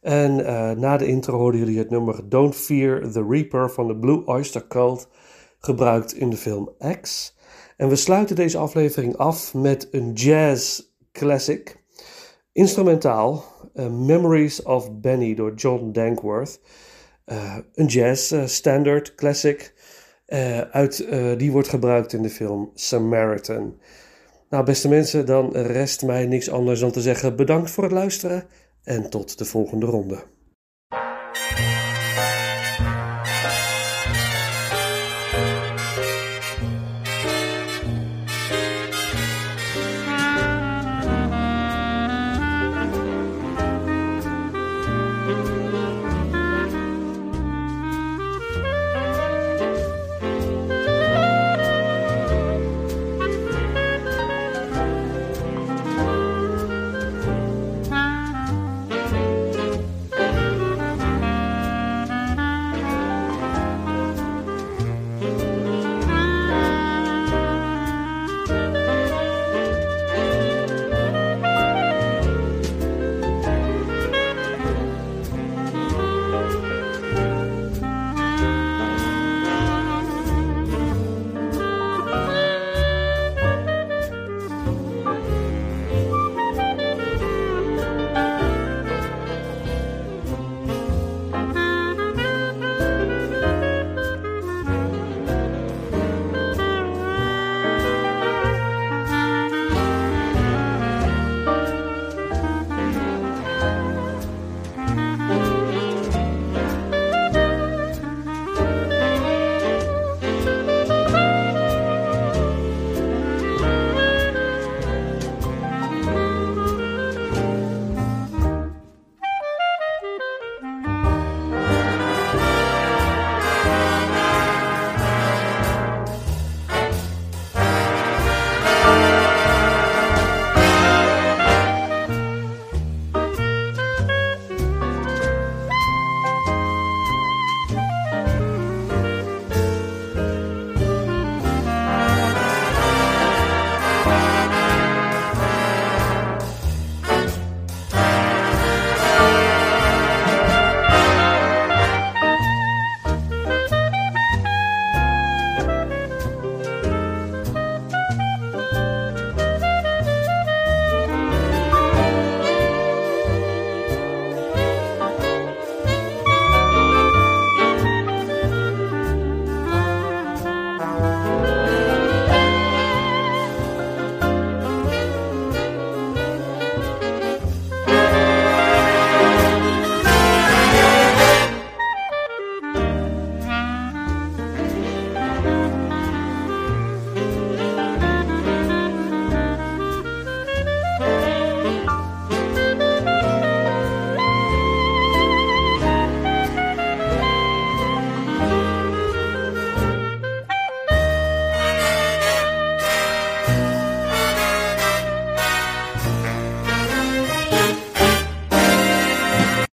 En eh, na de intro hoorden jullie het nummer Don't Fear the Reaper van de Blue Oyster Cult, gebruikt in de film X. En we sluiten deze aflevering af met een jazz classic, instrumentaal, uh, Memories of Benny door John Dankworth. Uh, een jazz uh, standard classic, uit, die wordt gebruikt in de film Samaritan. Nou, beste mensen, dan rest mij niks anders dan te zeggen bedankt voor het luisteren en tot de volgende ronde.